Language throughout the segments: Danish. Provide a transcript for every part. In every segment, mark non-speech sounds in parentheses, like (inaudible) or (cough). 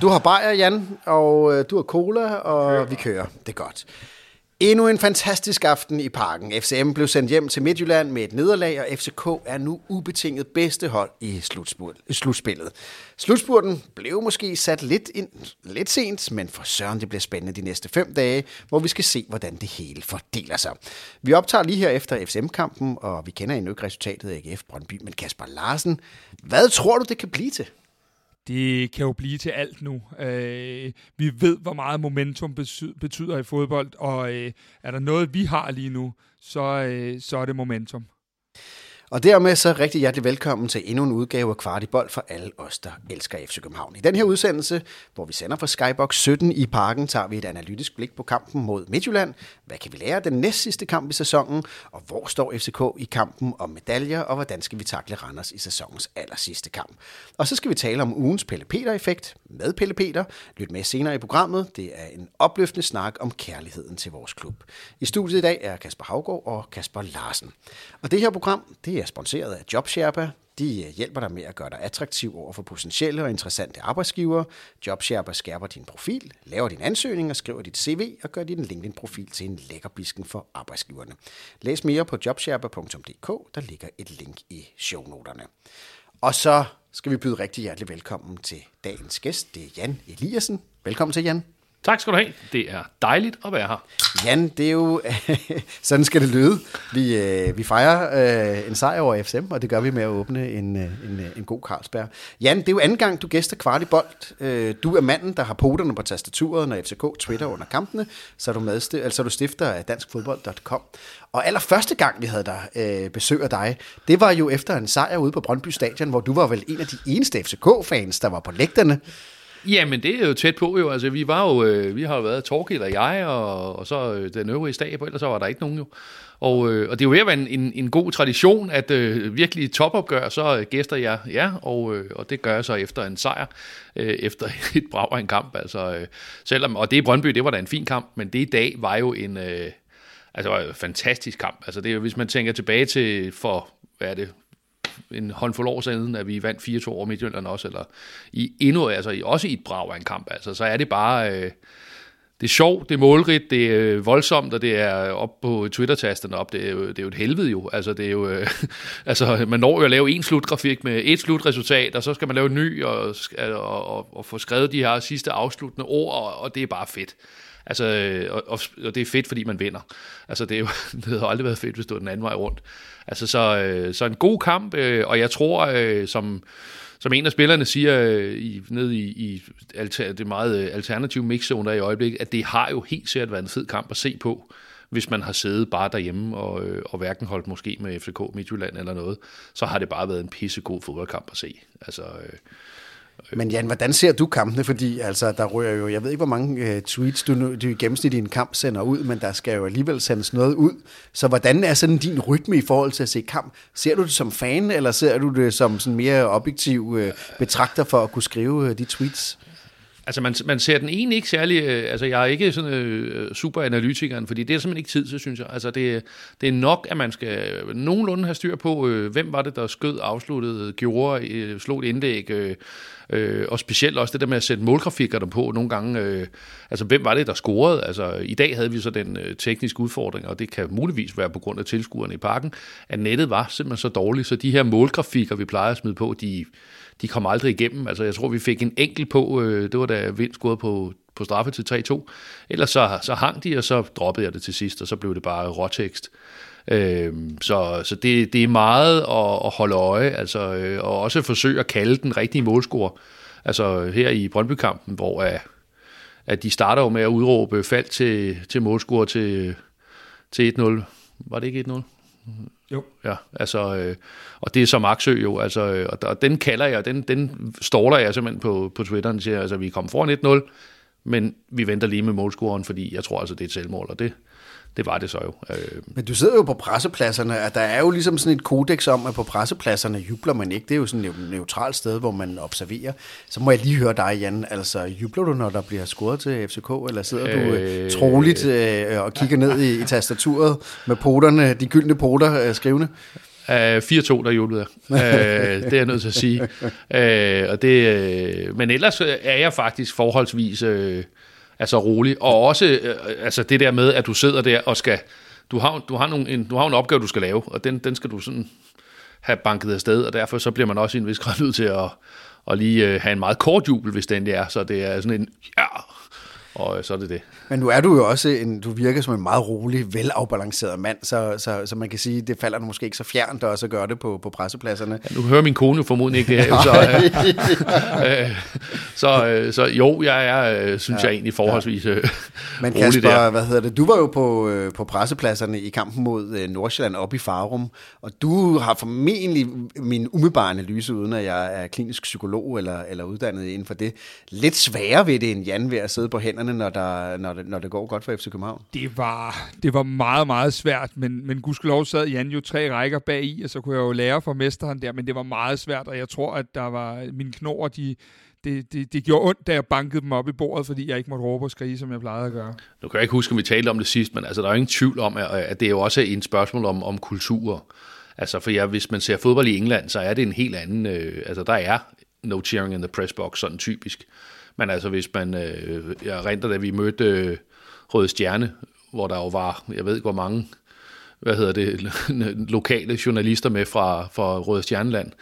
Du har bajer, Jan, og øh, du har cola, og vi kører. Det er godt. Endnu en fantastisk aften i parken. FCM blev sendt hjem til Midtjylland med et nederlag, og FCK er nu ubetinget bedste hold i slutspillet. Slutspurten blev måske sat lidt, ind, lidt sent, men for søren det bliver spændende de næste fem dage, hvor vi skal se, hvordan det hele fordeler sig. Vi optager lige her efter FCM-kampen, og vi kender endnu ikke resultatet af AGF Brøndby, men Kasper Larsen, hvad tror du, det kan blive til? Det kan jo blive til alt nu. Øh, vi ved, hvor meget momentum betyder i fodbold, og øh, er der noget, vi har lige nu, så, øh, så er det momentum. Og dermed så rigtig hjertelig velkommen til endnu en udgave af Kvartibold for alle os, der elsker FC København. I den her udsendelse, hvor vi sender fra Skybox 17 i parken, tager vi et analytisk blik på kampen mod Midtjylland. Hvad kan vi lære af den næst sidste kamp i sæsonen? Og hvor står FCK i kampen om medaljer? Og hvordan skal vi takle Randers i sæsonens aller sidste kamp? Og så skal vi tale om ugens Pelle Peter-effekt med Pelle Peter. Lyt med senere i programmet. Det er en opløftende snak om kærligheden til vores klub. I studiet i dag er Kasper Havgård og Kasper Larsen. Og det her program, det er sponsoreret af JobSherpa. De øh, hjælper dig med at gøre dig attraktiv over for potentielle og interessante arbejdsgivere. JobSherpa skærper din profil, laver din ansøgning og skriver dit CV og gør din LinkedIn-profil til en lækker bisken for arbejdsgiverne. Læs mere på jobsherpa.dk, der ligger et link i shownoterne. Og så skal vi byde rigtig hjertelig velkommen til dagens gæst. Det er Jan Eliassen. Velkommen til, Jan. Tak skal du have. Det er dejligt at være her. Jan, det er jo... (laughs) sådan skal det lyde. Vi, øh, vi fejrer øh, en sejr over FCM, og det gør vi med at åbne en, øh, en, øh, en god Carlsberg. Jan, det er jo anden gang, du gæster kvart i bold. Øh, du er manden, der har poterne på tastaturet, når FCK twitter under kampene, så er du, med, altså, du stifter af danskfodbold.com. Og allerførste gang, vi havde dig, øh, besøg af dig, det var jo efter en sejr ude på Brøndby Stadion, hvor du var vel en af de eneste FCK-fans, der var på lægterne. Jamen, det er jo tæt på jo. Altså, vi var jo, øh, vi har jo været Torgild og jeg, og, og så øh, den øvrige stab, ellers så var der ikke nogen jo. Og, øh, og det er jo ved at være en, en, en god tradition, at øh, virkelig topopgør, så øh, gæster jeg ja, og, øh, og det gør jeg så efter en sejr, øh, efter (laughs) et brag af en kamp. Altså, øh, selvom, og det i Brøndby, det var da en fin kamp, men det i dag var jo en, øh, altså, en fantastisk kamp. Altså, det er jo, hvis man tænker tilbage til for, hvad er det, en håndfuld år siden, at vi vandt 4-2 over Midtjylland også, eller i endnu, altså i, også i et brag af en kamp, altså, så er det bare, øh, det er sjovt, det er målrigt, det er øh, voldsomt, og det er op på Twitter-tasterne op, det er, jo, det er jo et helvede jo, altså det er jo, øh, (laughs) altså man når jo at lave en slutgrafik med et slutresultat, og så skal man lave en ny, og, og, og, og få skrevet de her sidste afsluttende ord, og, og det er bare fedt. Altså, øh, og, og det er fedt, fordi man vinder. Altså, det, er jo, (laughs) det havde aldrig været fedt, hvis du var den anden vej rundt. Altså, så, øh, så en god kamp, øh, og jeg tror, øh, som, som en af spillerne siger øh, i, ned i, i alter, det meget øh, alternative mixzone der i øjeblikket, at det har jo helt sikkert været en fed kamp at se på, hvis man har siddet bare derhjemme og, øh, og hverken holdt måske med FCK Midtjylland eller noget, så har det bare været en pissegod fodboldkamp at se. Altså, øh, men Jan, hvordan ser du kampene? Fordi altså, der rører jo, jeg ved ikke, hvor mange uh, tweets du, du i gennemsnit i en kamp sender ud, men der skal jo alligevel sendes noget ud. Så hvordan er sådan din rytme i forhold til at se kamp? Ser du det som fan, eller ser du det som sådan mere objektiv uh, betragter for at kunne skrive uh, de tweets? Altså, man, man ser den ene ikke særlig... Øh, altså, jeg er ikke sådan øh, øh super analytikeren, fordi det er simpelthen ikke tid til, synes jeg. Altså, det, det er nok, at man skal nogenlunde have styr på, øh, hvem var det, der skød, afsluttede, gjorde, øh, slog et indlæg, øh, øh, og specielt også det der med at sætte målgrafikker på nogle gange. Øh, altså, hvem var det, der scorede? Altså, i dag havde vi så den øh, tekniske udfordring, og det kan muligvis være på grund af tilskuerne i parken, at nettet var simpelthen så dårligt, så de her målgrafikker, vi plejer at smide på, de de kom aldrig igennem. Altså, jeg tror, vi fik en enkelt på, øh, det var da Vind scorede på, på straffe til 3-2. Ellers så, så hang de, og så droppede jeg det til sidst, og så blev det bare råtekst. Øh, så så det, det er meget at, at holde øje, altså, øh, og også forsøge at kalde den rigtige målscore. Altså her i Brøndby-kampen, hvor at, at de starter jo med at udråbe fald til, til målscore til, til 1-0. Var det ikke 1-0? Jo. Ja, altså, øh, og det er så Maxø jo, altså, øh, og, og den kalder jeg, den, den ståler jeg simpelthen på, på Twitter, og siger, altså, vi kommer foran 1-0, men vi venter lige med målscoren, fordi jeg tror altså, det er et selvmål, og det, det var det så jo. Øh. Men du sidder jo på pressepladserne, og der er jo ligesom sådan et kodex om, at på pressepladserne jubler man ikke. Det er jo sådan et neutralt sted, hvor man observerer. Så må jeg lige høre dig, Jan. Altså, jubler du, når der bliver scoret til FCK, eller sidder du øh, øh troligt øh, og kigger ned i, i tastaturet med poterne, de gyldne poter øh, skrivende? Uh, 4-2, der jublede jeg. Uh, det er jeg nødt til at sige. Uh, og det, uh, men ellers er jeg faktisk forholdsvis uh, altså rolig. Og også øh, øh, altså det der med, at du sidder der og skal... Du har, du har, nogle, en, du har en opgave, du skal lave, og den, den skal du sådan have banket afsted, og derfor så bliver man også i en vis grad nødt til at, at lige øh, have en meget kort jubel, hvis det er. Så det er sådan en... Ja, og så er det det. Men nu er du jo også en, du virker som en meget rolig, velafbalanceret mand, så, så, så man kan sige, det falder måske ikke så fjernt også at gøre det på, på pressepladserne. Ja, nu hører min kone formodentlig ikke det her, så, (laughs) øh, så, øh, så jo, jeg er, øh, synes ja, jeg egentlig forholdsvis ja. øh, Men Kasper, der. hvad hedder det, du var jo på, øh, på pressepladserne i kampen mod øh, Nordsjælland op i Farum, og du har formentlig min umiddelbare analyse, uden at jeg er klinisk psykolog eller, eller uddannet inden for det, lidt sværere ved det end Jan ved at sidde på hænderne, når, der, når, det, når det går godt for FC København? Det var, det var meget, meget svært, men, men gudskelov sad Jan jo tre rækker bag i, og så kunne jeg jo lære fra mesteren der, men det var meget svært, og jeg tror, at der var mine knor, de, det, det, det gjorde ondt, da jeg bankede dem op i bordet, fordi jeg ikke måtte råbe og skrige, som jeg plejede at gøre. Nu kan jeg ikke huske, om vi talte om det sidst, men altså, der er jo ingen tvivl om, at det er jo også en spørgsmål om, om kultur. Altså, for ja, hvis man ser fodbold i England, så er det en helt anden... Øh, altså, der er no cheering in the press box, sådan typisk. Men altså, hvis man... Øh, jeg renter, da vi mødte øh, Røde Stjerne, hvor der jo var, jeg ved ikke hvor mange, hvad hedder det, (laughs) lokale journalister med fra, fra Røde Stjerneland,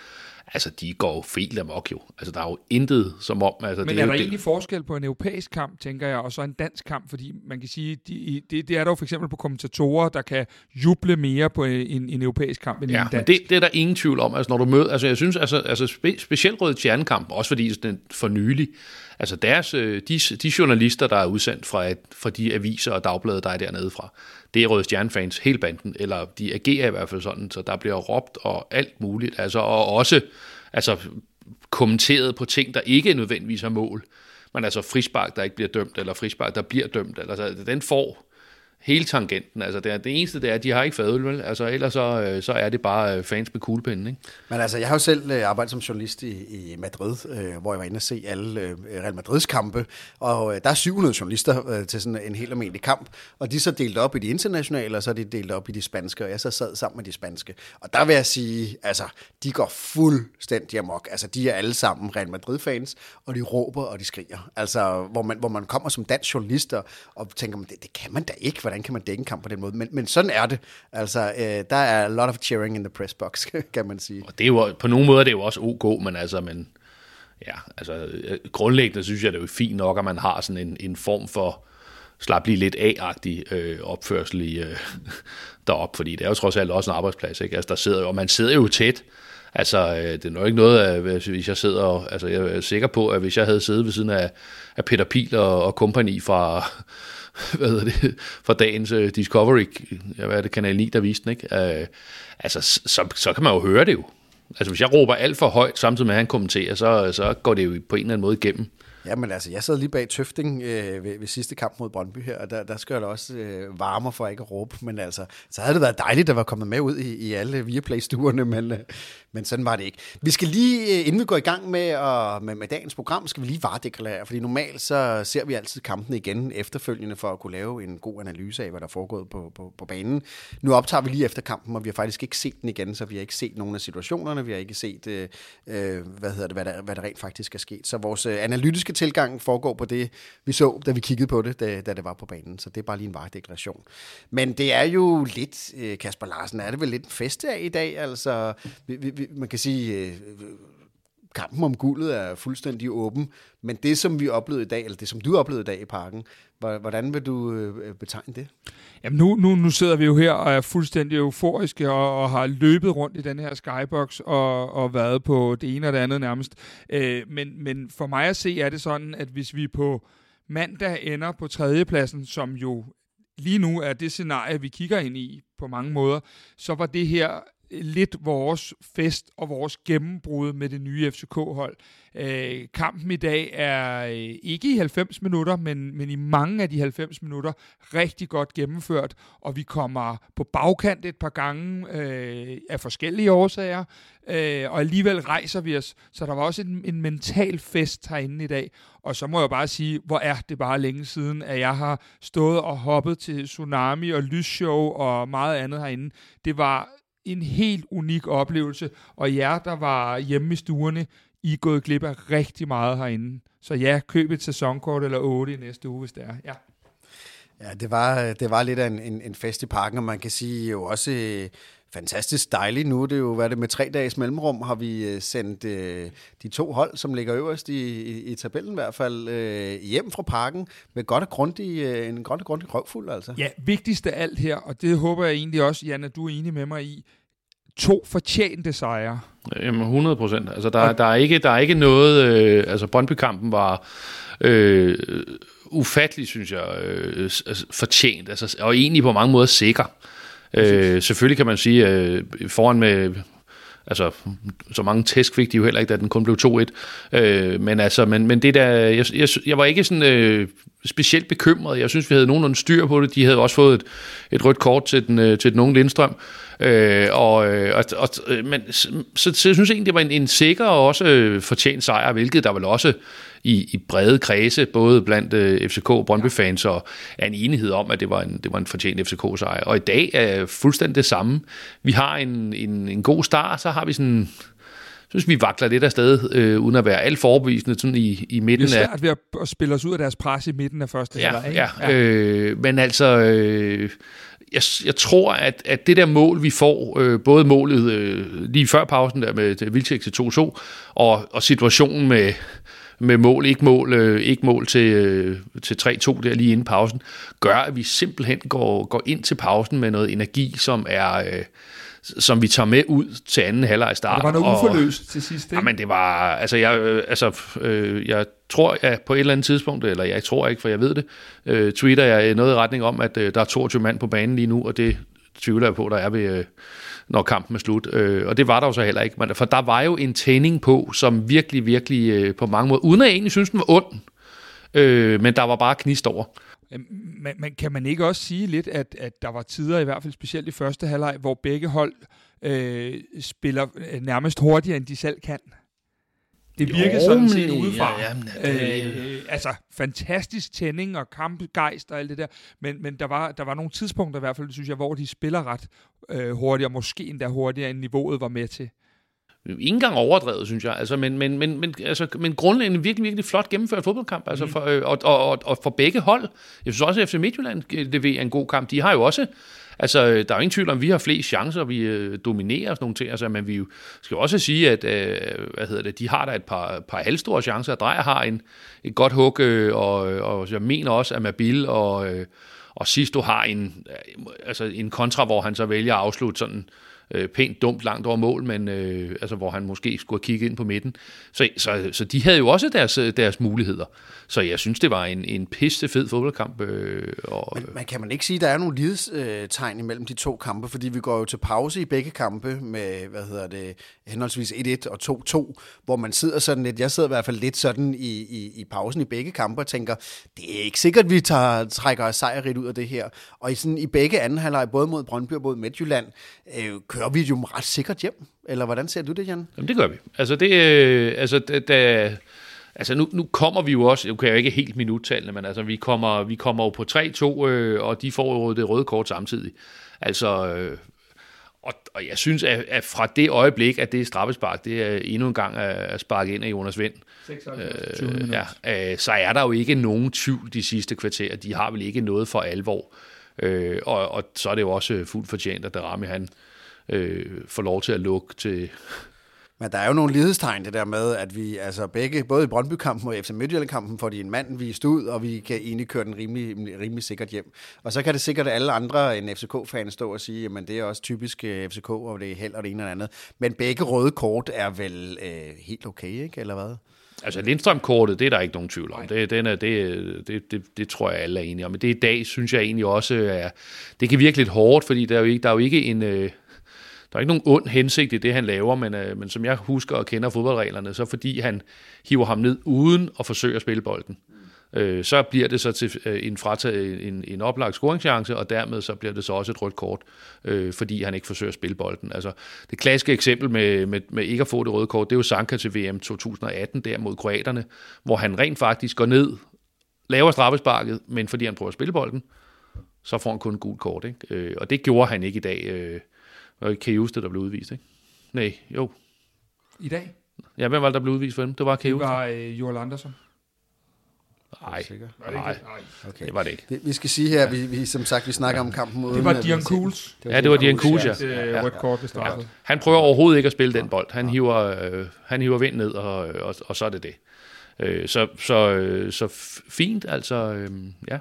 altså de går jo felt amok jo. Altså der er jo intet som om... Altså, Men det er, er der det... egentlig forskel på en europæisk kamp, tænker jeg, og så en dansk kamp? Fordi man kan sige, de, det, det er der jo for eksempel på kommentatorer, der kan juble mere på en, en europæisk kamp end ja, en dansk. det, det er der ingen tvivl om. Altså når du møder... Altså jeg synes, altså, altså spe, specielt Røde Stjernekamp, også fordi er for nylig, altså deres, øh, de, de journalister, der er udsendt fra, et, fra de aviser og dagblade, der er dernede fra, det er Røde Stjernefans, hele banden, eller de agerer i hvert fald sådan, så der bliver råbt og alt muligt, altså, og også altså, kommenteret på ting, der ikke nødvendigvis er mål, men altså frispark, der ikke bliver dømt, eller frispark, der bliver dømt, eller altså, den får hele tangenten. Altså det, er, det eneste det er, at de har ikke fadøl, vel? Altså ellers så, øh, så er det bare øh, fans med kuglepinden, ikke? Men altså, jeg har jo selv øh, arbejdet som journalist i, i Madrid, øh, hvor jeg var inde og se alle øh, Real Madrids kampe, og øh, der er 700 journalister øh, til sådan en helt almindelig kamp, og de er så delt op i de internationale, og så er de delt op i de spanske, og jeg så sad sammen med de spanske. Og der vil jeg sige, altså, de går fuldstændig amok. Altså, de er alle sammen Real Madrid-fans, og de råber, og de skriger. Altså, hvor man, hvor man kommer som dansk journalist og, tænker, tænker, det, det kan man da ikke, hvordan kan man dække en kamp på den måde? Men, men sådan er det. Altså, øh, der er a lot of cheering in the press box, (laughs) kan man sige. Og det er jo, på nogle måder det er jo også ok, men altså, men, ja, altså, øh, grundlæggende synes jeg, det er jo fint nok, at man har sådan en, en form for slap lige lidt af-agtig øh, opførsel i, øh, (laughs) derop, fordi det er jo trods alt også en arbejdsplads, ikke? Altså, der sidder jo, og man sidder jo tæt, Altså, øh, det er nok ikke noget, øh, hvis jeg sidder og, altså jeg er sikker på, at hvis jeg havde siddet ved siden af, af Peter Pil og, og kompagni fra, (laughs) hvad hedder det, fra dagens uh, Discovery, ja, hvad er det, Kanal 9, der viste den, ikke? Uh, altså, så, så kan man jo høre det jo. Altså, hvis jeg råber alt for højt, samtidig med at han kommenterer, så, så går det jo på en eller anden måde igennem. Ja, men altså, jeg sad lige bag Tøfting øh, ved, ved sidste kamp mod Brøndby her, og der, der skal jeg da også øh, varme for ikke at råbe, men altså, så havde det været dejligt at være kommet med ud i, i alle Viaplay-stuerne, (laughs) men, øh, men sådan var det ikke. Vi skal lige, øh, inden vi går i gang med, og, med, med dagens program, skal vi lige varedeklarere, fordi normalt så ser vi altid kampen igen efterfølgende for at kunne lave en god analyse af, hvad der er foregået på, på, på banen. Nu optager vi lige efter kampen, og vi har faktisk ikke set den igen, så vi har ikke set nogen af situationerne, vi har ikke set, øh, øh hvad hedder det, hvad der, hvad der rent faktisk er sket. Så vores øh, analytiske tilgang foregår på det, vi så, da vi kiggede på det, da, da det var på banen. Så det er bare lige en varedeklaration. Men det er jo lidt, øh, Kasper Larsen, er det vel lidt en festdag i dag? Altså, vi, vi, man kan sige, øh, kampen om guldet er fuldstændig åben, men det, som vi oplevede i dag, eller det, som du oplevede i dag i parken, hvordan vil du øh, betegne det? Jamen nu, nu, nu sidder vi jo her og er fuldstændig euforiske og, og har løbet rundt i den her skybox og, og været på det ene og det andet nærmest. Øh, men, men for mig at se er det sådan, at hvis vi på mandag ender på tredjepladsen, som jo lige nu er det scenarie, vi kigger ind i på mange måder, så var det her lidt vores fest og vores gennembrud med det nye FCK-hold. Øh, kampen i dag er øh, ikke i 90 minutter, men, men i mange af de 90 minutter rigtig godt gennemført, og vi kommer på bagkant et par gange øh, af forskellige årsager, øh, og alligevel rejser vi os. Så der var også en, en mental fest herinde i dag, og så må jeg bare sige, hvor er det bare længe siden, at jeg har stået og hoppet til Tsunami og Lysshow og meget andet herinde. Det var en helt unik oplevelse, og jer, der var hjemme i stuerne, I er gået glip af rigtig meget herinde. Så ja, køb et sæsonkort eller 8 i næste uge, hvis det er. Ja. Ja, det var, det var lidt af en, en, en fest i parken, og man kan sige jo også øh, fantastisk dejligt. Nu er det jo, hvad det med tre dages mellemrum, har vi øh, sendt øh, de to hold, som ligger øverst i, i, i tabellen i hvert fald, øh, hjem fra parken med godt og grundig, øh, en godt og grundig røvfuld. Altså. Ja, vigtigst af alt her, og det håber jeg egentlig også, Jan, at du er enig med mig i, to fortjente sejre. Jamen 100 procent. Altså, der, der, er ikke, der er ikke noget... Øh, altså, Brøndby-kampen var øh, ufattelig, synes jeg, øh, altså, fortjent. Altså, og egentlig på mange måder sikker. Øh, selvfølgelig kan man sige, øh, foran med altså, så mange tæsk fik de jo heller ikke, da den kun blev 2-1. Øh, men altså, men, men det der, jeg, jeg, jeg var ikke sådan øh, specielt bekymret. Jeg synes, vi havde nogenlunde styr på det. De havde også fået et, et rødt kort til den, øh, til den unge Lindstrøm. Øh, og, øh, og, og, øh, men, så, så, så jeg synes egentlig, det var en, en sikker og også øh, fortjent sejr, hvilket der vel også i, i brede kredse, både blandt øh, FCK og Brøndby-fans, og er en enighed om, at det var en, det var en fortjent FCK-sejr. Og i dag er fuldstændig det samme. Vi har en, en, en god start, så har vi sådan synes, vi vakler lidt afsted, øh, uden at være alt for overbevisende sådan i, i midten af... Det er svært ved at, at spille os ud af deres pres i midten af første ja, halvleg. Ja, ja. Øh, men altså... Øh, jeg, jeg tror, at, at det der mål, vi får, øh, både målet øh, lige før pausen der med Vilcek til 2-2, og, og situationen med, med mål, ikke mål, øh, ikke mål til, øh, til 3-2 der lige inden pausen, gør, at vi simpelthen går, går ind til pausen med noget energi, som er... Øh, som vi tager med ud til anden halvleg start. Det var noget uforløst til sidst, ikke? Jamen, det var, altså, jeg, øh, altså, øh, jeg tror, at på et eller andet tidspunkt, eller jeg tror ikke, for jeg ved det, øh, tweeter jeg noget i retning om, at øh, der er 22 mand på banen lige nu, og det tvivler jeg på, der er ved, øh, når kampen er slut. Øh, og det var der jo så heller ikke, for der var jo en tænding på, som virkelig, virkelig øh, på mange måder, uden at jeg egentlig synes, den var ond, øh, men der var bare knist over. Øhm, men, men kan man ikke også sige lidt, at, at der var tider, i hvert fald specielt i første halvleg, hvor begge hold øh, spiller øh, nærmest hurtigere, end de selv kan? Det virkede sådan set udefra. Ja, ja, det... øh, altså, fantastisk tænding og kampgejst og alt det der. Men, men der, var, der var nogle tidspunkter i hvert fald, synes jeg, hvor de spiller ret øh, hurtigt, og måske endda hurtigere, end niveauet var med til. Ikke engang overdrevet, synes jeg. Altså, men, men, men, men, altså, men grundlæggende en virkelig, virkelig flot gennemført fodboldkamp. Altså, mm. for, øh, og, og, og, og for begge hold. Jeg synes også, at FC Midtjylland leverer en god kamp. De har jo også Altså, øh, der er jo ingen tvivl om, at vi har flest chancer, vi øh, dominerer og sådan nogle ting, altså, men vi skal også sige, at øh, hvad hedder det, de har da et par, par halvstore chancer. Drejer har en, et godt hug, øh, og, og jeg mener også, at Mabil og, øh, og Sisto har en, øh, altså en kontra, hvor han så vælger at afslutte sådan øh, Øh, pænt dumt langt over mål, men øh, altså, hvor han måske skulle have kigget ind på midten. Så, så, så de havde jo også deres, øh, deres muligheder. Så jeg synes, det var en, en pisse fed fodboldkamp. Øh, og, men, man kan man ikke sige, at der er nogle lidestegn øh, imellem de to kampe, fordi vi går jo til pause i begge kampe med, hvad hedder det, henholdsvis 1-1 og 2-2, hvor man sidder sådan lidt, jeg sidder i hvert fald lidt sådan i, i, i pausen i begge kampe og tænker, det er ikke sikkert, at vi tager, trækker sejrigt ud af det her. Og i, sådan, i begge anden halvleg, både mod Brøndby og mod Midtjylland, øh, kører vi jo ret sikkert hjem. Eller hvordan ser du det, Jan? Jamen, det gør vi. Altså, det, øh, altså, da, da, altså nu, nu kommer vi jo også, nu kan jeg jo ikke helt minuttallene, men altså, vi kommer, vi kommer jo på 3-2, øh, og de får jo det røde kort samtidig. Altså, øh, og, og jeg synes, at, at fra det øjeblik, at det er straffespark, det er endnu en gang at sparke ind af Jonas Vind, øh, ja, øh, så er der jo ikke nogen tvivl de sidste kvarterer. De har vel ikke noget for alvor. Øh, og, og så er det jo også fuldt fortjent, at Darami han øh, får lov til at lukke til... (laughs) Men der er jo nogle lighedstegn det der med, at vi altså begge, både i Brøndby-kampen og FC Midtjylland-kampen, får de en mand vist ud, og vi kan egentlig køre den rimelig, rimelig sikkert hjem. Og så kan det sikkert alle andre end FCK-fans stå og sige, at det er også typisk øh, FCK, og det er held og det ene eller andet. Men begge røde kort er vel øh, helt okay, ikke? Eller hvad? Altså Lindstrøm-kortet, det er der ikke nogen tvivl om. Det, den er, det, det, det, det tror jeg alle er enige om. Men det i dag, synes jeg egentlig også, er, det kan virke lidt hårdt, fordi der er jo ikke, der er jo ikke en... Øh, der er ikke nogen ond hensigt i det, han laver, men, øh, men som jeg husker og kender fodboldreglerne, så fordi han hiver ham ned uden at forsøge at spille bolden. Øh, så bliver det så til øh, en, fratag, en, en oplagt scoringschance, og dermed så bliver det så også et rødt kort, øh, fordi han ikke forsøger at spille bolden. Altså, det klassiske eksempel med, med, med ikke at få det røde kort, det er jo Sanka til VM 2018 der mod kroaterne, hvor han rent faktisk går ned, laver straffesparket, men fordi han prøver at spille bolden, så får han kun gult kort. Ikke? Øh, og det gjorde han ikke i dag. Øh, og huske det, der blev udvist? Ikke? Nej, jo. I dag? Ja, hvem var det, der blev udvist for dem? Det var Det Kæve. var øh, Joel Andersen. Nej, det nej, det? Nej. Okay. det var det ikke. Vi, vi skal sige her, vi, vi, som sagt, vi snakker om kampen mod... Det var Dion Cools. Ja, det var Dian Kuhs, ja. Det er rødt kort straffet. Han prøver overhovedet ikke at spille den bold. Han hiver, øh, han hiver vind ned, og, og, og så er det det. Øh, så, så, øh, så fint, altså, øh, ja.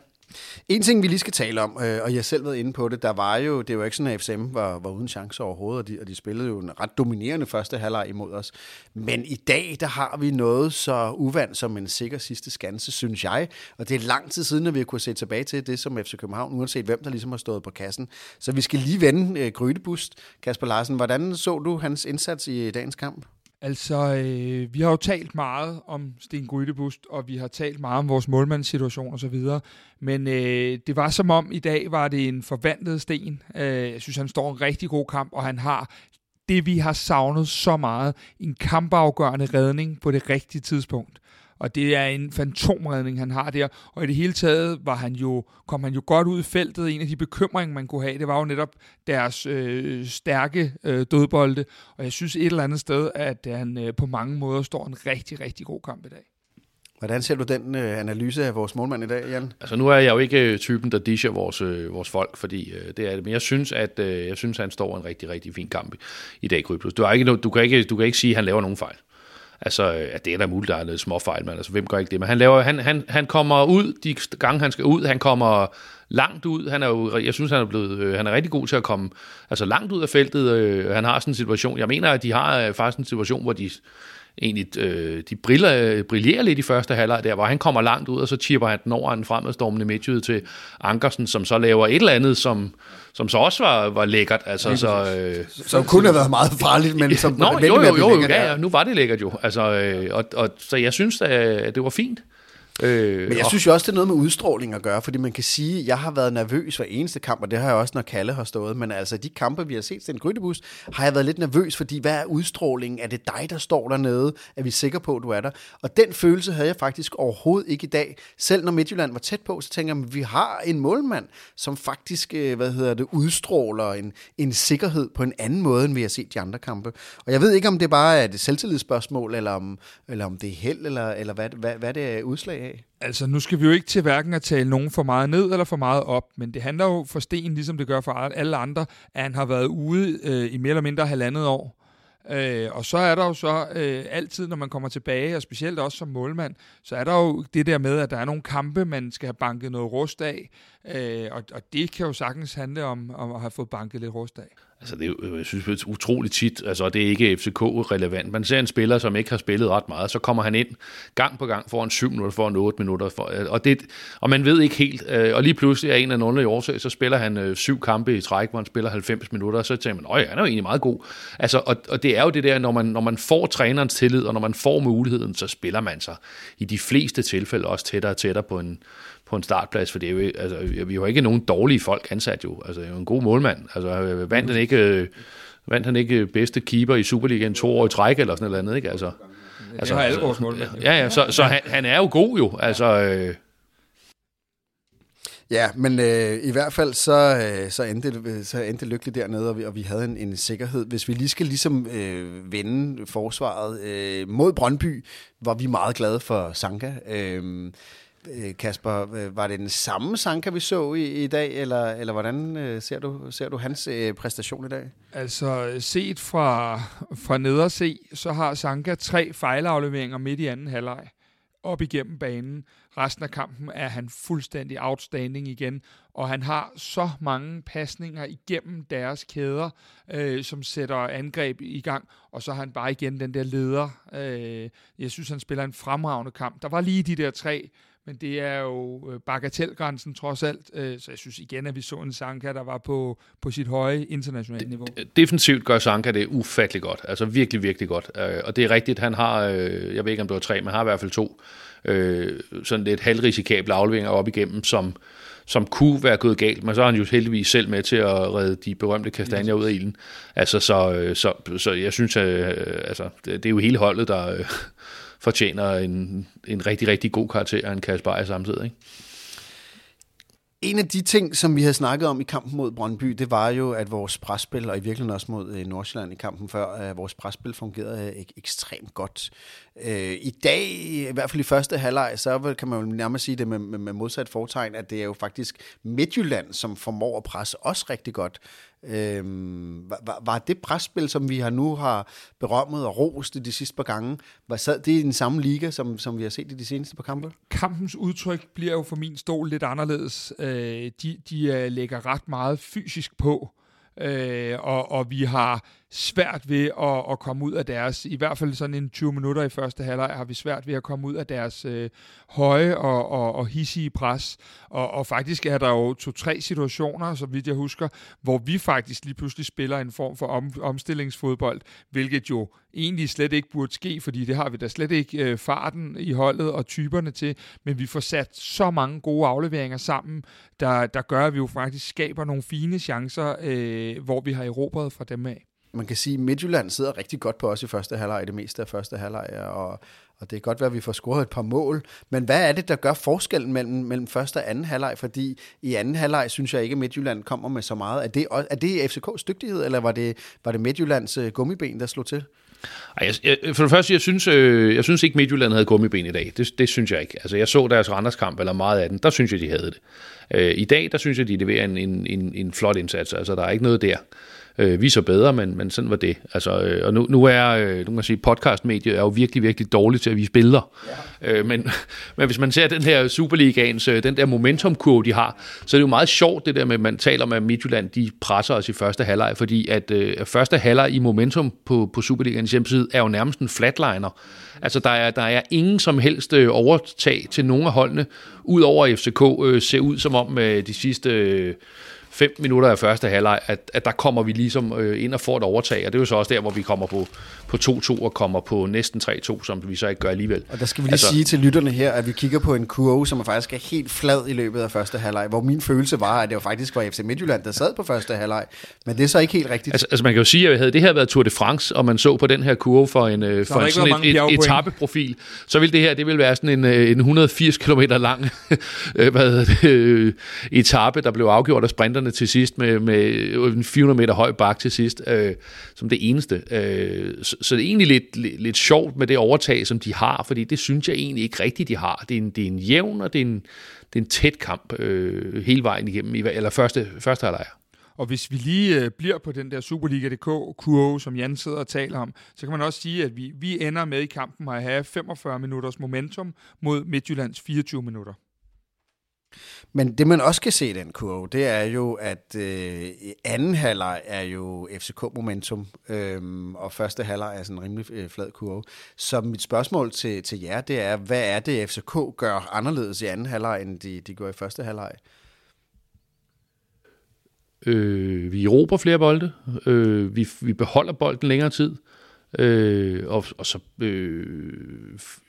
En ting, vi lige skal tale om, øh, og jeg selv været inde på det, der var jo, det var ikke sådan, at FCM var, var uden chance overhovedet, og de, og de spillede jo en ret dominerende første halvleg imod os. Men i dag, der har vi noget så uvandt som en sikker sidste skanse, synes jeg. Og det er lang tid siden, at vi har kunnet se tilbage til det som FC København, uanset hvem der ligesom har stået på kassen. Så vi skal lige vende øh, Grydebust. Kasper Larsen, hvordan så du hans indsats i dagens kamp? Altså, øh, vi har jo talt meget om Sten Grydebust, og vi har talt meget om vores målmandssituation og så videre. Men øh, det var som om, i dag var det en forvandlet Sten. Øh, jeg synes, han står en rigtig god kamp, og han har det, vi har savnet så meget. En kampafgørende redning på det rigtige tidspunkt. Og det er en fantomredning, han har der. Og i det hele taget var han jo, kom han jo godt ud i feltet. En af de bekymringer, man kunne have, det var jo netop deres øh, stærke øh, dødbolde. Og jeg synes et eller andet sted, at han øh, på mange måder står en rigtig, rigtig god kamp i dag. Hvordan ser du den øh, analyse af vores målmand i dag, Jan? Altså nu er jeg jo ikke øh, typen, der disher vores, øh, vores folk, fordi øh, det er det. Men jeg synes, at øh, jeg synes, at han står en rigtig, rigtig fin kamp i, i dag, Kryptus. Du, har ikke, du, kan ikke, du kan ikke sige, at han laver nogen fejl. Altså, at det er da muligt, der er lidt små fejl, men altså, hvem gør ikke det? Men han, laver, han, han, han kommer ud de gange, han skal ud. Han kommer langt ud. Han er jo, jeg synes, han er, blevet, øh, han er rigtig god til at komme altså, langt ud af feltet. Øh, han har sådan en situation. Jeg mener, at de har øh, faktisk en situation, hvor de egentlig øh, de briller, brillerer lidt i første halvleg der, hvor han kommer langt ud, og så chipper han den over en fremadstormende midtjyde til Ankersen, som så laver et eller andet, som, som så også var, var lækkert. Altså, så, øh, Som kunne have været meget farligt, men som (laughs) Nå, jo, at jo, jo, lækkert, ja, ja, nu var det lækkert jo. Altså, øh, og, og, så jeg synes, at det var fint. Øh, Men jeg og- synes jo også, det er noget med udstråling at gøre, fordi man kan sige, at jeg har været nervøs hver eneste kamp, og det har jeg også, når Kalle har stået. Men altså, de kampe, vi har set til en grydebus, har jeg været lidt nervøs, fordi hvad er udstrålingen? Er det dig, der står dernede? Er vi sikre på, at du er der? Og den følelse havde jeg faktisk overhovedet ikke i dag. Selv når Midtjylland var tæt på, så tænker jeg, at vi har en målmand, som faktisk, øh, hvad hedder det, udstråler en, en sikkerhed på en anden måde, end vi har set de andre kampe. Og jeg ved ikke, om det bare er et selvtillidsspørgsmål, eller om, eller om det er held, eller, eller hvad, hvad, hvad det er udslag af. Altså, nu skal vi jo ikke til hverken at tale nogen for meget ned eller for meget op, men det handler jo for Sten, ligesom det gør for alle andre, at han har været ude øh, i mere eller mindre halvandet år. Øh, og så er der jo så øh, altid, når man kommer tilbage, og specielt også som målmand, så er der jo det der med, at der er nogle kampe, man skal have banket noget rust af, øh, og, og det kan jo sagtens handle om, om at have fået banket lidt rust af. Altså, det er øh, jeg synes, det er utroligt tit, altså, det er ikke FCK-relevant. Man ser en spiller, som ikke har spillet ret meget, så kommer han ind gang på gang foran 7 minutter, foran 8 minutter, for, øh, og, det, og man ved ikke helt, øh, og lige pludselig er en af nogle årsag, så spiller han syv kampe i træk, hvor han spiller 90 minutter, og så tænker man, øj, han er jo egentlig meget god. Altså, og, og det er jo det der, når man, når man får trænerens tillid, og når man får muligheden, så spiller man sig i de fleste tilfælde også tættere og tættere på en, på en startplads, for det er jo, altså, vi har ikke nogen dårlige folk ansat jo. Altså, det er jo en god målmand. Altså, vandt han ikke, øh, vandt han ikke bedste keeper i Superligaen to år i træk, eller sådan noget andet, ikke? Altså, Altså, det har alle vores målmænd. ja, ja, så, så han, han er jo god jo. Altså, øh, Ja, men øh, i hvert fald så, øh, så, endte, det- så endte det lykkeligt dernede, og vi, og vi havde en, en sikkerhed. Hvis vi lige skal ligesom øh, vende forsvaret øh, mod Brøndby, var vi meget glade for Sanka. Øh, Øh, Kasper, øh, var det den samme Sanka, vi så i, i dag, eller, eller hvordan øh, ser, du, ser du hans øh, præstation i dag? Altså, set fra, fra ned se, så har Sanka tre fejlafleveringer midt i anden halvleg op igennem banen. Resten af kampen er han fuldstændig outstanding igen, og han har så mange pasninger igennem deres kæder, øh, som sætter angreb i gang, og så har han bare igen den der leder. Øh, jeg synes, han spiller en fremragende kamp. Der var lige de der tre, men det er jo øh, bagatelgrænsen trods alt. Øh, så jeg synes igen, at vi så en Sanka, der var på, på sit høje internationale niveau. Øh, defensivt gør Sanka det ufattelig godt. Altså virkelig, virkelig godt. Øh, og det er rigtigt, han har, øh, jeg ved ikke om det var tre, men han har i hvert fald to øh, sådan lidt halvrisikable afleveringer op igennem, som, som kunne være gået galt, men så er han jo heldigvis selv med til at redde de berømte kastanjer ud af ilden. Altså, så, øh, så, så jeg synes, at altså, det, det er jo hele holdet, der fortjener en, en rigtig, rigtig god karakter af en Kasper samtidig. Ikke? En af de ting, som vi havde snakket om i kampen mod Brøndby, det var jo, at vores presspil, og i virkeligheden også mod øh, Nordsjælland i kampen før, at vores presspil fungerede ek- ekstremt godt. Øh, I dag, i hvert fald i første halvleg, så kan man jo nærmest sige det med, med, med modsat fortegn, at det er jo faktisk Midtjylland, som formår at presse os rigtig godt. Øh, var, var det presspil, som vi har nu har berømmet og rost de sidste par gange, var sad det i den samme liga, som, som vi har set i de seneste par kampe? Kampens udtryk bliver jo for min stol lidt anderledes. Øh, de de øh, lægger ret meget fysisk på, øh, og, og vi har svært ved at, at komme ud af deres, i hvert fald sådan en 20 minutter i første halvleg, har vi svært ved at komme ud af deres øh, høje og, og, og hissige pres. Og, og faktisk er der jo to-tre situationer, så vidt jeg husker, hvor vi faktisk lige pludselig spiller en form for om, omstillingsfodbold, hvilket jo egentlig slet ikke burde ske, fordi det har vi da slet ikke øh, farten i holdet og typerne til, men vi får sat så mange gode afleveringer sammen, der, der gør, at vi jo faktisk skaber nogle fine chancer, øh, hvor vi har erobret fra dem af man kan sige, at Midtjylland sidder rigtig godt på os i første halvleg, det meste af første halvleg, og, og det er godt være, at vi får scoret et par mål. Men hvad er det, der gør forskellen mellem, mellem første og anden halvleg? Fordi i anden halvleg synes jeg ikke, at Midtjylland kommer med så meget. Er det, er det FCK's dygtighed, eller var det, var det Midtjyllands øh, gummiben, der slog til? Ej, jeg, jeg, for det første, jeg synes, øh, jeg synes ikke, Midtjylland havde gummiben i dag. Det, det synes jeg ikke. Altså, jeg så deres Randerskamp, eller meget af den, der synes jeg, de havde det. Øh, I dag, der synes jeg, de leverer en, en, en, en flot indsats. Altså, der er ikke noget der. Øh, vi så bedre, men, men sådan var det. Altså, øh, og nu, nu er øh, nu kan man sige, podcastmediet er jo virkelig, virkelig dårligt til at vise billeder. Ja. Øh, men, (laughs) men hvis man ser den her Superligaens, øh, den der momentumkurve, de har, så er det jo meget sjovt, det der med, at man taler at Midtjylland, de presser os i første halvleg, fordi at øh, første halvleg i momentum på, på Superligaens hjemmeside er jo nærmest en flatliner. Altså, der er, der er ingen som helst øh, overtag til nogle af holdene, udover FCK øh, ser ud som om øh, de sidste... Øh, fem minutter af første halvleg, at, at der kommer vi ligesom øh, ind og får et overtag, og det er jo så også der, hvor vi kommer på, på 2-2 og kommer på næsten 3-2, som vi så ikke gør alligevel. Og der skal vi lige altså, sige til lytterne her, at vi kigger på en kurve, som er faktisk er helt flad i løbet af første halvleg, hvor min følelse var, at det var faktisk var FC Midtjylland, der sad på første halvleg, men det er så ikke helt rigtigt. Altså, altså man kan jo sige, at havde det her været Tour de France, og man så på den her kurve for en, øh, for en sådan et, et etappeprofil, så ville det her, det ville være sådan en, øh, en 180 km lang (laughs) øh, hvad det, etape, der blev afgjort af sprinterne til sidst med, med en 400 meter høj bak til sidst, øh, som det eneste. Øh, så, så det er egentlig lidt, lidt, lidt sjovt med det overtag, som de har, fordi det synes jeg egentlig ikke rigtigt, de har. Det er en, det er en jævn, og det er en, det er en tæt kamp øh, hele vejen igennem, eller første, første halvleg. Og hvis vi lige øh, bliver på den der Superliga.dk-kurve, som Jan sidder og taler om, så kan man også sige, at vi, vi ender med i kampen at have 45 minutters momentum mod Midtjyllands 24 minutter. Men det man også kan se i den kurve, det er jo, at øh, anden halvleg er jo FCK-momentum, øh, og første halvleg er sådan en rimelig øh, flad kurve. Så mit spørgsmål til, til jer, det er, hvad er det, FCK gør anderledes i anden halvleg, end de, de gør i første halvleg? Øh, vi råber flere bolde. Øh, vi, vi beholder bolden længere tid. Øh, Øh, og, og så, øh,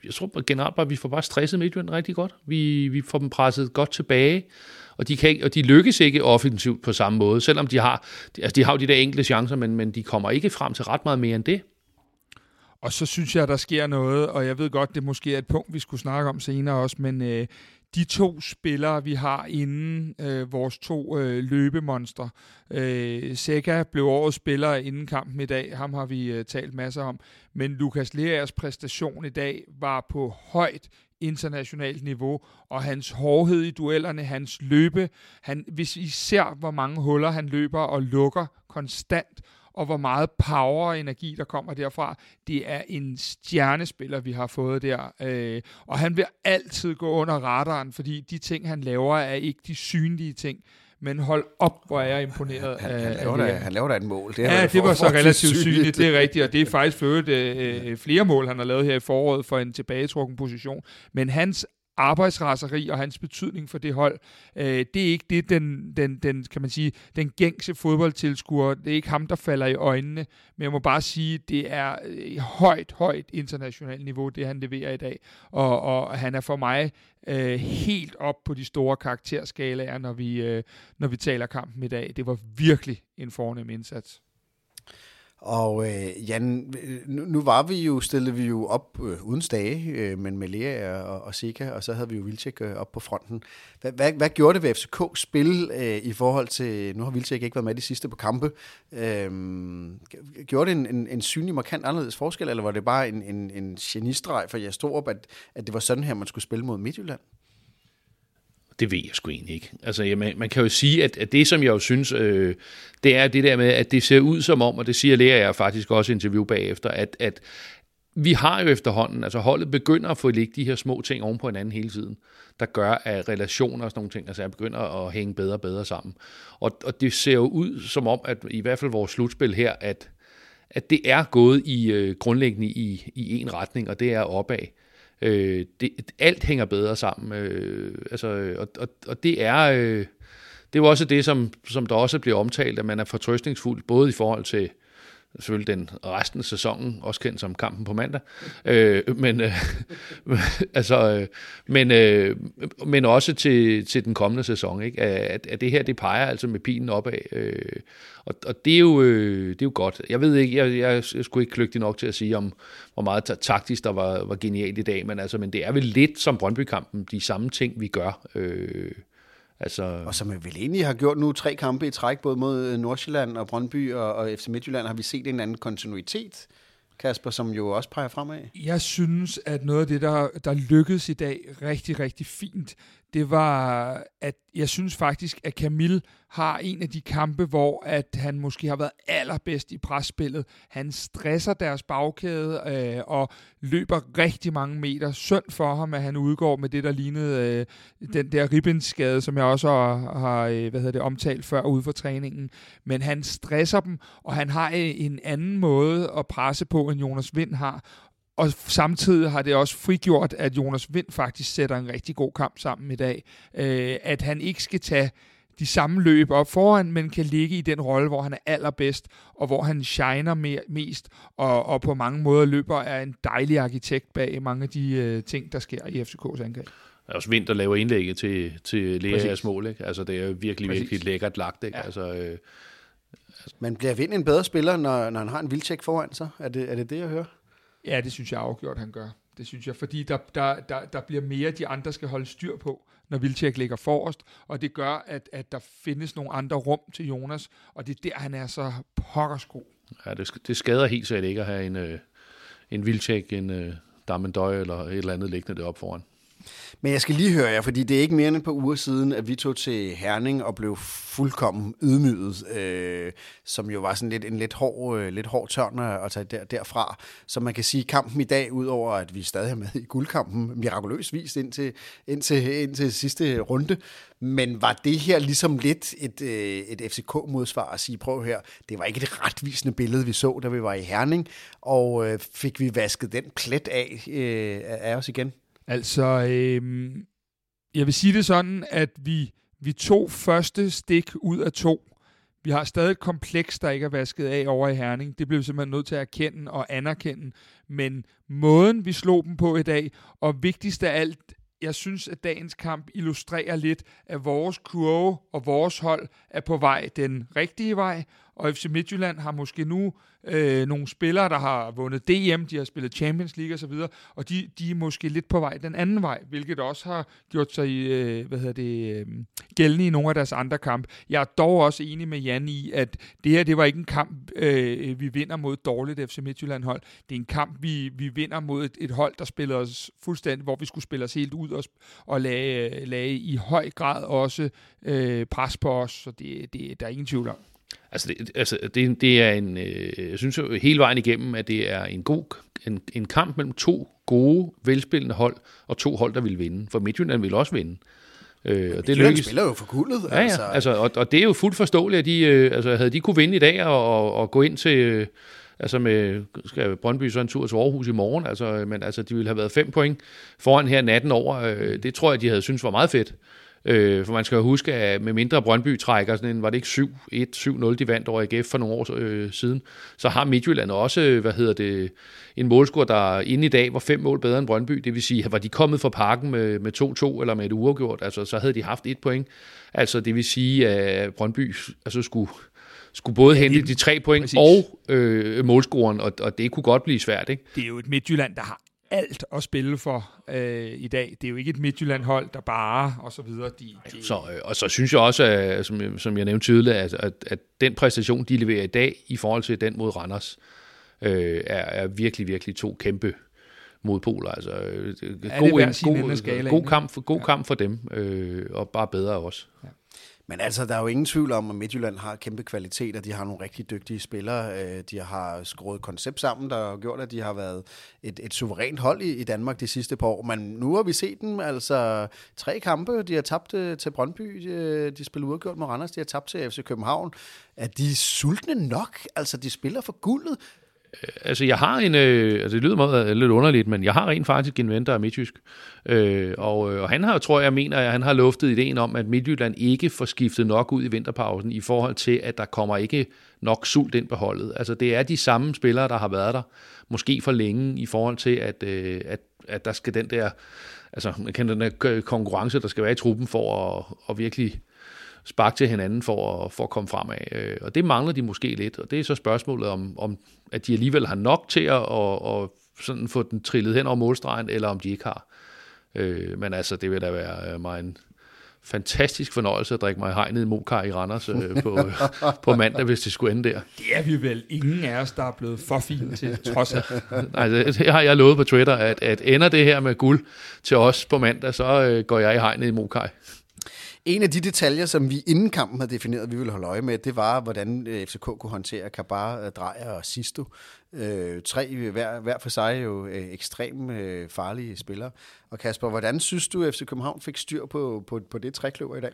jeg tror generelt bare, at vi får bare stresset Midtjylland rigtig godt. Vi, vi får dem presset godt tilbage, og de, kan og de lykkes ikke offensivt på samme måde, selvom de har, altså de har jo de der enkelte chancer, men, men de kommer ikke frem til ret meget mere end det. Og så synes jeg, der sker noget, og jeg ved godt, det måske er et punkt, vi skulle snakke om senere også, men øh, de to spillere, vi har inden øh, vores to øh, løbemonstre. Øh, Seca blev årets spiller inden kampen i dag, ham har vi øh, talt masser om, men Lukas Leas præstation i dag var på højt internationalt niveau, og hans hårdhed i duellerne, hans løbe, han, hvis I ser, hvor mange huller han løber og lukker konstant, og hvor meget power og energi, der kommer derfra. Det er en stjernespiller, vi har fået der. Øh, og han vil altid gå under radaren, fordi de ting, han laver, er ikke de synlige ting. Men hold op, hvor er jeg imponeret han, af, han, laver af da, han laver da et mål. Det ja, det var så relativt synligt, det er rigtigt. Og det er faktisk for øvrigt øh, flere mål, han har lavet her i foråret for en tilbagetrukken position. Men hans arbejdsraseri og hans betydning for det hold, øh, det er ikke det, den, den, den, kan man sige, den gængse fodboldtilskuer, det er ikke ham, der falder i øjnene, men jeg må bare sige, det er øh, højt, højt internationalt niveau, det han leverer i dag, og, og han er for mig øh, helt op på de store karakterskalaer, når vi, øh, når vi taler kampen i dag. Det var virkelig en fornem indsats. Og øh, Jan, øh, nu, nu var vi jo, stillede vi jo op øh, uden stage, øh, men med Lea og, og Sika, og så havde vi jo Vilcek øh, op på fronten. Hvad, hvad, hvad gjorde det ved FCK's spil øh, i forhold til, nu har Vilcek ikke været med de sidste på kampe, øh, gjorde det en, en, en synlig, markant anderledes forskel, eller var det bare en, en, en genistreg for Jas at, at det var sådan her, man skulle spille mod Midtjylland? Det ved jeg sgu egentlig ikke. Altså, ja, man, man kan jo sige, at, at det, som jeg jo synes, øh, det er det der med, at det ser ud som om, og det siger lærer jeg faktisk også i interview bagefter, at, at vi har jo efterhånden, altså holdet begynder at få ligge de her små ting oven på hinanden hele tiden, der gør, at relationer og sådan nogle ting, altså begynder at hænge bedre og bedre sammen. Og, og det ser jo ud som om, at i hvert fald vores slutspil her, at, at det er gået i øh, grundlæggende i, i en retning, og det er opad. Øh, det, alt hænger bedre sammen. Øh, altså, og, og, og det er... Øh, det er jo også det, som, som der også bliver omtalt, at man er fortrøstningsfuld, både i forhold til selvfølgelig den resten af sæsonen, også kendt som kampen på mandag, øh, men, øh, (laughs) altså, øh, men, øh, men også til, til den kommende sæson, ikke? At, at det her, det peger altså med pilen opad, øh, og, og det, er jo, øh, det er jo godt. Jeg ved ikke, jeg, jeg, jeg skulle ikke kløgtig nok til at sige, om hvor meget taktisk der var, var genialt i dag, men, altså, men det er vel lidt som Brøndby-kampen, de samme ting, vi gør, øh, Altså... Og som vi vel egentlig har gjort nu tre kampe i træk, både mod øh, Nordsjælland og Brøndby og, og FC Midtjylland, har vi set en anden kontinuitet, Kasper, som jo også peger fremad. Jeg synes, at noget af det, der, der lykkedes i dag rigtig, rigtig fint, det var, at jeg synes faktisk, at Camille har en af de kampe, hvor at han måske har været allerbedst i presspillet. Han stresser deres bagkæde øh, og løber rigtig mange meter. Synd for ham, at han udgår med det, der lignede øh, den der ribbensskade, som jeg også har, har øh, hvad hedder det, omtalt før ude for træningen. Men han stresser dem, og han har øh, en anden måde at presse på, end Jonas Vind har. Og samtidig har det også frigjort, at Jonas Vind faktisk sætter en rigtig god kamp sammen i dag. Øh, at han ikke skal tage de samme løb op foran, men kan ligge i den rolle, hvor han er allerbedst, og hvor han shiner mere, mest, og, og på mange måder løber er en dejlig arkitekt bag mange af de øh, ting, der sker i FCK's angreb. Der er også Vind, der laver indlægget til, til Leas mål. Ikke? Altså, det er virkelig, Præcis. virkelig lækkert lagt. Ikke? Ja. Altså, øh, altså. Man bliver Vind en bedre spiller, når, når han har en vildtjek foran sig? Er det, er det det, jeg hører? Ja, det synes jeg afgjort, han gør. Det synes jeg, fordi der, der, der, der bliver mere, de andre skal holde styr på, når Vilcek ligger forrest, og det gør, at, at der findes nogle andre rum til Jonas, og det er der, han er så pokkersko. Ja, det, det skader helt sikkert ikke at have en, øh, en Vilcek, en øh, Damendøj eller et eller andet liggende deroppe foran. Men jeg skal lige høre jer, fordi det er ikke mere end et par uger siden, at vi tog til Herning og blev fuldkommen ydmyget, øh, som jo var sådan lidt en lidt hård, øh, lidt hård tørn at tage der, derfra. Så man kan sige, kampen i dag, udover at vi stadig er med i guldkampen, mirakuløsvis indtil, indtil, indtil sidste runde, men var det her ligesom lidt et, øh, et FCK-modsvar at sige, prøv her, det var ikke et retvisende billede, vi så, da vi var i Herning, og øh, fik vi vasket den plet af, øh, af os igen? Altså, øh, jeg vil sige det sådan, at vi, vi tog første stik ud af to. Vi har stadig et kompleks, der ikke er vasket af over i Herning. Det blev vi simpelthen nødt til at erkende og anerkende. Men måden, vi slog dem på i dag, og vigtigst af alt, jeg synes, at dagens kamp illustrerer lidt, at vores kurve og vores hold er på vej den rigtige vej, og FC Midtjylland har måske nu øh, nogle spillere, der har vundet DM, de har spillet Champions League osv., og de, de er måske lidt på vej den anden vej, hvilket også har gjort sig øh, hvad hedder det, øh, gældende i nogle af deres andre kampe. Jeg er dog også enig med Jan i, at det her, det var ikke en kamp, øh, vi vinder mod et dårligt FC Midtjylland-hold. Det er en kamp, vi, vi vinder mod et, et hold, der spiller os fuldstændig, hvor vi skulle spille os helt ud og, og lage, øh, lage i høj grad også øh, pres på os, så det, det, der er ingen tvivl om. Altså, det, altså det, det er en, øh, jeg synes jo hele vejen igennem, at det er en god en, en kamp mellem to gode, velspillende hold, og to hold, der vil vinde. For Midtjylland vil også vinde. Øh, og det lykkes. spiller jo for guldet. Ja, ja. Altså. Altså, og, og det er jo fuldt forståeligt, at de, øh, altså, havde de kunne vinde i dag og, og, og gå ind til, Altså med, skal Brøndby så en tur til Aarhus i morgen, altså, men altså, de ville have været fem point foran her natten over. Øh, det tror jeg, de havde synes var meget fedt. Øh, for man skal jo huske, at med mindre Brøndby trækker sådan en, var det ikke 7-1, 7-0, de vandt over AGF for nogle år øh, siden, så har Midtjylland også, hvad hedder det, en målscore, der inde i dag var fem mål bedre end Brøndby. Det vil sige, var de kommet fra parken med, med 2-2 eller med et uafgjort, altså så havde de haft et point. Altså det vil sige, at Brøndby altså, skulle, skulle både ja, hente de tre point præcis. og øh, målscoren, og, og det kunne godt blive svært. Ikke? Det er jo et Midtjylland, der har alt at spille for øh, i dag. Det er jo ikke et Midtjylland-hold, der bare, og så videre. De, de... Så, øh, og så synes jeg også, at, som, som jeg nævnte tydeligt, at, at, at den præstation, de leverer i dag, i forhold til den mod Randers, øh, er, er virkelig, virkelig to kæmpe modpoler. Altså, øh, god, en, god, god, kamp, for, god ja. kamp for dem, øh, og bare bedre også. Ja. Men altså, der er jo ingen tvivl om, at Midtjylland har kæmpe kvaliteter. De har nogle rigtig dygtige spillere. Øh, de har skruet koncept sammen, der har gjort, at de har været et, et suverænt hold i, i Danmark de sidste par år. Men nu har vi set dem, altså tre kampe. De har tabt øh, til Brøndby, de, øh, de spiller uafgjort med Randers, de har tabt til FC København. Er de sultne nok? Altså, de spiller for guldet. Øh, altså, jeg har en... Øh, altså, det lyder meget øh, lidt underligt, men jeg har rent faktisk en ven, der er midtjysk. Øh, og, øh, og han har, tror jeg, mener, at han har luftet ideen om, at Midtjylland ikke får skiftet nok ud i vinterpausen i forhold til, at der kommer ikke nok sult ind på holdet. Altså, det er de samme spillere, der har været der, måske for længe, i forhold til, at, øh, at, at der skal den der... Altså, man kan den der konkurrence, der skal være i truppen for at, at virkelig sparke til hinanden for at, for at komme fremad. Øh, og det mangler de måske lidt, og det er så spørgsmålet om, om at de alligevel har nok til at og, og sådan få den trillet hen over målstregen, eller om de ikke har. Øh, men altså, det vil da være mig en fantastisk fornøjelse at drikke mig hegnet i Mokar i Randers øh, på, (laughs) på mandag, hvis det skulle ende der. Det er vi vel ingen af os, der er blevet for fint til, trods af. (laughs) Nej, det, det har jeg lovet på Twitter, at, at ender det her med guld til os på mandag, så øh, går jeg i hegnet i Mokar. En af de detaljer, som vi inden kampen havde defineret, at vi ville holde øje med, det var, hvordan øh, FCK kunne håndtere Kabar, øh, Drejer og Sisto. Øh, tre hver, hver for sig jo øh, ekstremt øh, farlige spillere. Og Kasper, hvordan synes du, at FC København fik styr på, på, på det trækløver i dag?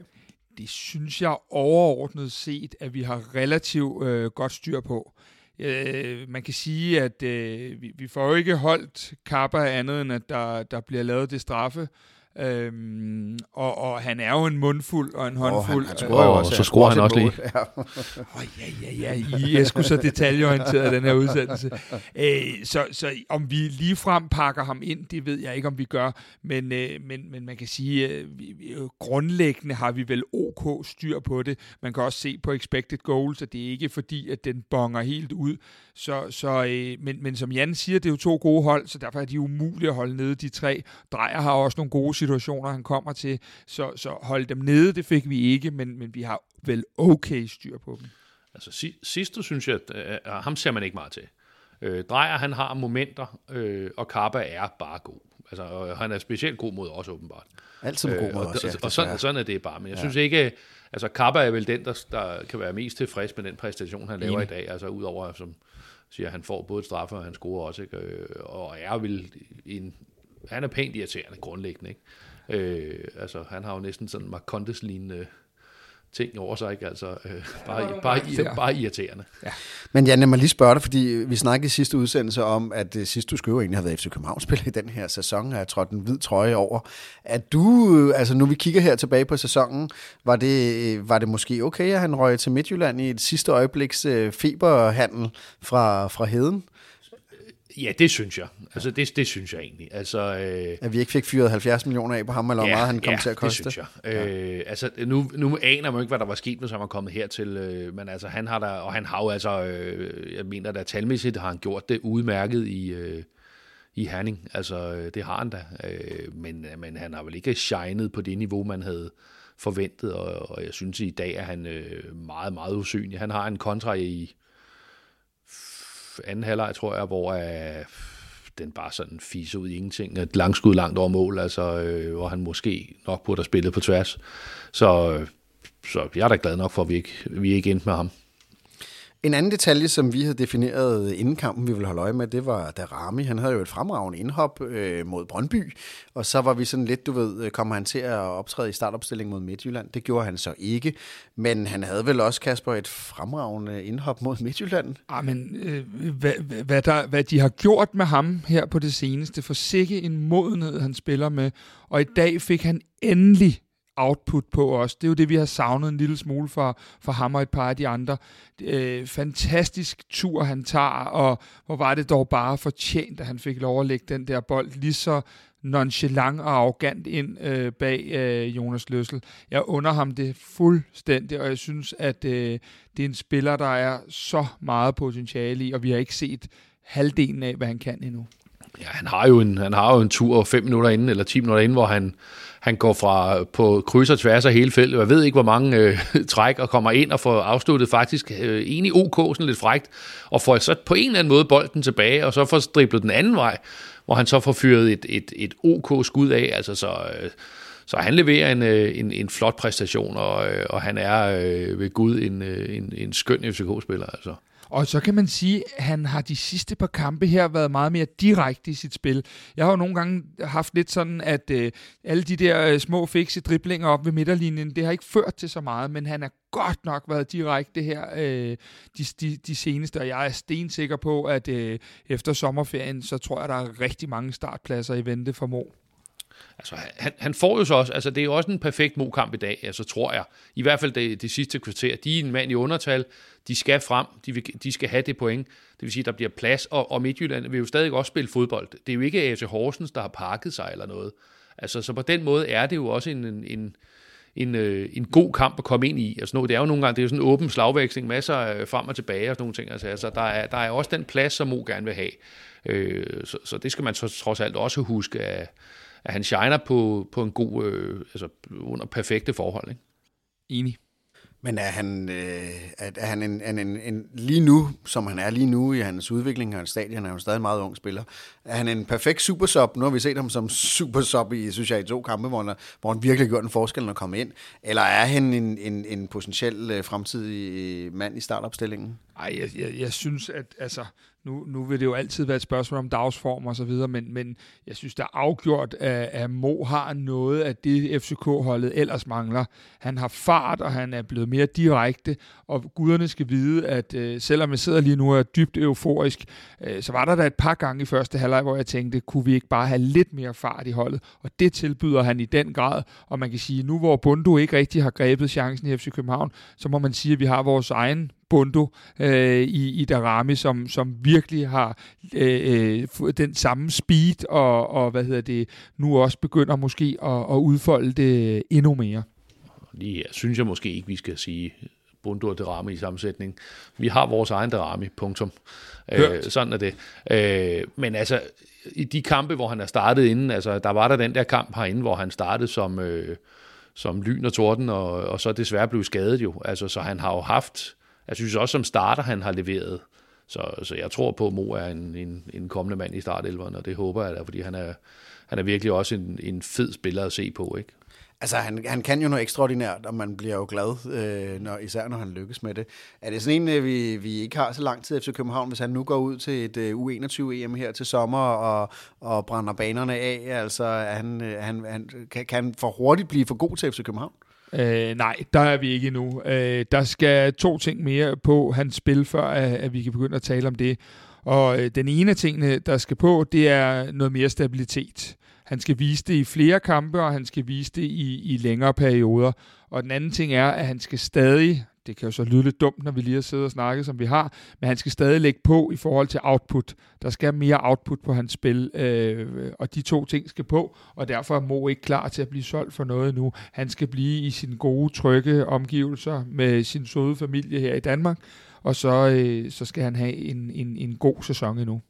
Det synes jeg overordnet set, at vi har relativt øh, godt styr på. Øh, man kan sige, at øh, vi, vi får jo ikke holdt Kappa andet, end at der, der bliver lavet det straffe. Øhm, og, og han er jo en mundfuld og en håndfuld. Oh, han, han og, også, så scorer han også lige. Ja. (laughs) oh, ja, ja, ja. I er sgu så detaljeorienteret den her udsendelse. Æ, (laughs) så, så om vi lige frem pakker ham ind, det ved jeg ikke, om vi gør. Men, øh, men, men man kan sige, øh, vi, øh, grundlæggende har vi vel OK styr på det. Man kan også se på expected goals, at det er ikke fordi, at den bonger helt ud. Så, så, øh, men, men som Jan siger, det er jo to gode hold, så derfor er de umulige at holde nede, de tre. Drejer har også nogle gode situationer, han kommer til, så, så holde dem nede, det fik vi ikke, men, men vi har vel okay styr på dem. Altså sidst, synes jeg, at uh, ham ser man ikke meget til. Øh, Drejer, han har momenter, øh, og Kappa er bare god. Altså, og han er specielt god mod os, åbenbart. Altid god mod øh, os, ja, Og, og sådan, sådan er det bare. Men jeg ja. synes ikke, altså Kappa er vel den, der, der kan være mest tilfreds med den præstation, han laver Enig. i dag. Altså udover, som siger, han får både straffe, og han scorer også. Ikke? Øh, og er vel en han er pænt irriterende grundlæggende. Ikke? Øh, altså, han har jo næsten sådan Marcondes-lignende ting over sig, ikke? Altså, øh, bare, bare, bare, (laughs) bare irriterende. Ja. Men Jan, jeg må lige spørge dig, fordi vi snakkede i sidste udsendelse om, at uh, sidst du skulle jo egentlig have været FC København-spiller (laughs) i den her sæson, har trådt en hvid trøje over. At du, øh, altså nu vi kigger her tilbage på sæsonen, var det, var det måske okay, at han røg til Midtjylland i et sidste øjebliks feberhandel fra, fra Heden? Ja, det synes jeg. Altså, det, det synes jeg egentlig. Altså, øh, at vi ikke fik fyret 70 millioner af på ham, eller ja, meget han kom ja, til at koste. det synes jeg. Ja. Øh, altså, nu, nu aner man ikke, hvad der var sket, hvis han var kommet hertil. Øh, men altså, han har der, og han har jo altså, øh, jeg mener da talmæssigt, har han gjort det udmærket i, øh, i Herning. Altså, øh, det har han da. Øh, men, men han har vel ikke shined på det niveau, man havde forventet, og, og jeg synes, i dag er han øh, meget, meget usynlig. Han har en kontra i anden halvleg, tror jeg, hvor øh, den bare sådan fiser ud i ingenting. Et langskud langt over mål, altså, øh, hvor han måske nok burde have spillet på tværs. Så, øh, så jeg er da glad nok for, at vi ikke, vi ikke endte med ham. En anden detalje, som vi havde defineret inden kampen, vi ville holde øje med, det var Darami. Han havde jo et fremragende indhop øh, mod Brøndby, og så var vi sådan lidt, du ved, øh, kommer han til at optræde i startopstilling mod Midtjylland? Det gjorde han så ikke, men han havde vel også, Kasper, et fremragende indhop mod Midtjylland? Ah, men øh, hvad, hvad, der, hvad de har gjort med ham her på det seneste, for sikke en modenhed, han spiller med, og i dag fik han endelig output på os. Det er jo det, vi har savnet en lille smule for, for ham og et par af de andre. Øh, fantastisk tur, han tager, og hvor var det dog bare fortjent, at han fik lov at lægge den der bold lige så nonchalant og arrogant ind øh, bag øh, Jonas Løssel. Jeg under ham det fuldstændig, og jeg synes, at øh, det er en spiller, der er så meget potentiale i, og vi har ikke set halvdelen af, hvad han kan endnu. Ja, han har jo en, han har jo en tur 5 minutter inden, eller 10 minutter inden, hvor han, han går fra på kryds og tværs af hele feltet. Jeg ved ikke, hvor mange øh, (laughs) træk og kommer ind og får afsluttet faktisk øh, i OK, sådan lidt frægt, og får så på en eller anden måde bolden tilbage, og så får driblet den anden vej, hvor han så får fyret et, et, et OK skud af, altså så... Øh, så han leverer en, øh, en, en flot præstation, og, øh, og han er øh, ved Gud en, øh, en, en skøn FCK-spiller. Altså. Og så kan man sige, at han har de sidste par kampe her været meget mere direkte i sit spil. Jeg har jo nogle gange haft lidt sådan, at øh, alle de der øh, små fikse driblinger op ved midterlinjen, det har ikke ført til så meget, men han er godt nok været direkte her øh, de, de, de seneste, og jeg er stensikker på, at øh, efter sommerferien, så tror jeg, der er rigtig mange startpladser i vente for Mo. Altså, han, han får jo så også, altså det er jo også en perfekt mokamp i dag, altså tror jeg. I hvert fald det, det sidste kvarter. De er en mand i undertal, de skal frem, de, vil, de skal have det point. Det vil sige, der bliver plads, og, og Midtjylland vil jo stadig også spille fodbold. Det er jo ikke AFC Horsens, der har pakket sig eller noget. Altså, så på den måde er det jo også en, en, en en, øh, en god kamp at komme ind i. Altså, det er jo nogle gange det er jo sådan en åben slagveksling, masser af øh, frem og tilbage og sådan nogle ting. Altså, altså der, er, der er også den plads, som Mo gerne vil have. Øh, så, så det skal man så, trods alt også huske, at, at han shiner på, på en god, øh, altså under perfekte forhold. Ikke? Enig. Men er han, øh, er, er han en, en, en, en, lige nu, som han er lige nu i hans udvikling, og hans stadion, han er jo stadig en meget ung spiller, er han en perfekt supersub? Nu har vi set ham som supersub i, synes jeg, i to kampe, hvor han, hvor han virkelig gjort en forskel, når han kom ind. Eller er han en, en, en potentiel øh, fremtidig mand i startopstillingen? Ej, jeg, jeg, jeg synes, at altså, nu, nu vil det jo altid være et spørgsmål om dagsform og så videre, men, men jeg synes, der er afgjort, at, at Mo har noget af det, FCK-holdet ellers mangler. Han har fart, og han er blevet mere direkte, og guderne skal vide, at øh, selvom jeg sidder lige nu og er dybt euforisk, øh, så var der da et par gange i første halvleg, hvor jeg tænkte, kunne vi ikke bare have lidt mere fart i holdet? Og det tilbyder han i den grad, og man kan sige, nu hvor Bundo ikke rigtig har grebet chancen i FC København, så må man sige, at vi har vores egen Bundo øh, i, i Darami, som, som virkelig har øh, øh, den samme speed, og, og hvad hedder det, nu også begynder måske at, at udfolde det endnu mere. Lige synes jeg måske ikke, vi skal sige Bundo og Darami i sammensætning. Vi har vores egen Darami, punktum. Øh, sådan er det. Øh, men altså, i de kampe, hvor han er startet inden, altså, der var der den der kamp herinde, hvor han startede som, øh, som lyn og torden, og, og så desværre blev skadet jo. Altså, så han har jo haft jeg synes også, som starter, han har leveret. Så, så jeg tror på, at Mo er en, en, en kommende mand i startelveren, og det håber jeg da, fordi han er, han er virkelig også en, en fed spiller at se på, ikke? Altså, han, han kan jo noget ekstraordinært, og man bliver jo glad, øh, når, især når han lykkes med det. Er det sådan en, øh, vi, vi ikke har så lang tid efter København, hvis han nu går ud til et øh, U21-EM her til sommer og, og brænder banerne af? Altså, er han, øh, han, han, kan, kan han for hurtigt blive for god til FC København? Øh, nej, der er vi ikke endnu. Øh, der skal to ting mere på hans spil, før at, at vi kan begynde at tale om det. Og øh, den ene af tingene, øh, der skal på, det er noget mere stabilitet. Han skal vise det i flere kampe, og han skal vise det i, i længere perioder. Og den anden ting er, at han skal stadig det kan jo så lyde lidt dumt, når vi lige har siddet og snakket, som vi har, men han skal stadig lægge på i forhold til output. Der skal mere output på hans spil, øh, og de to ting skal på, og derfor er Mo ikke klar til at blive solgt for noget nu. Han skal blive i sine gode, trygge omgivelser med sin søde familie her i Danmark, og så, øh, så skal han have en, en, en god sæson endnu.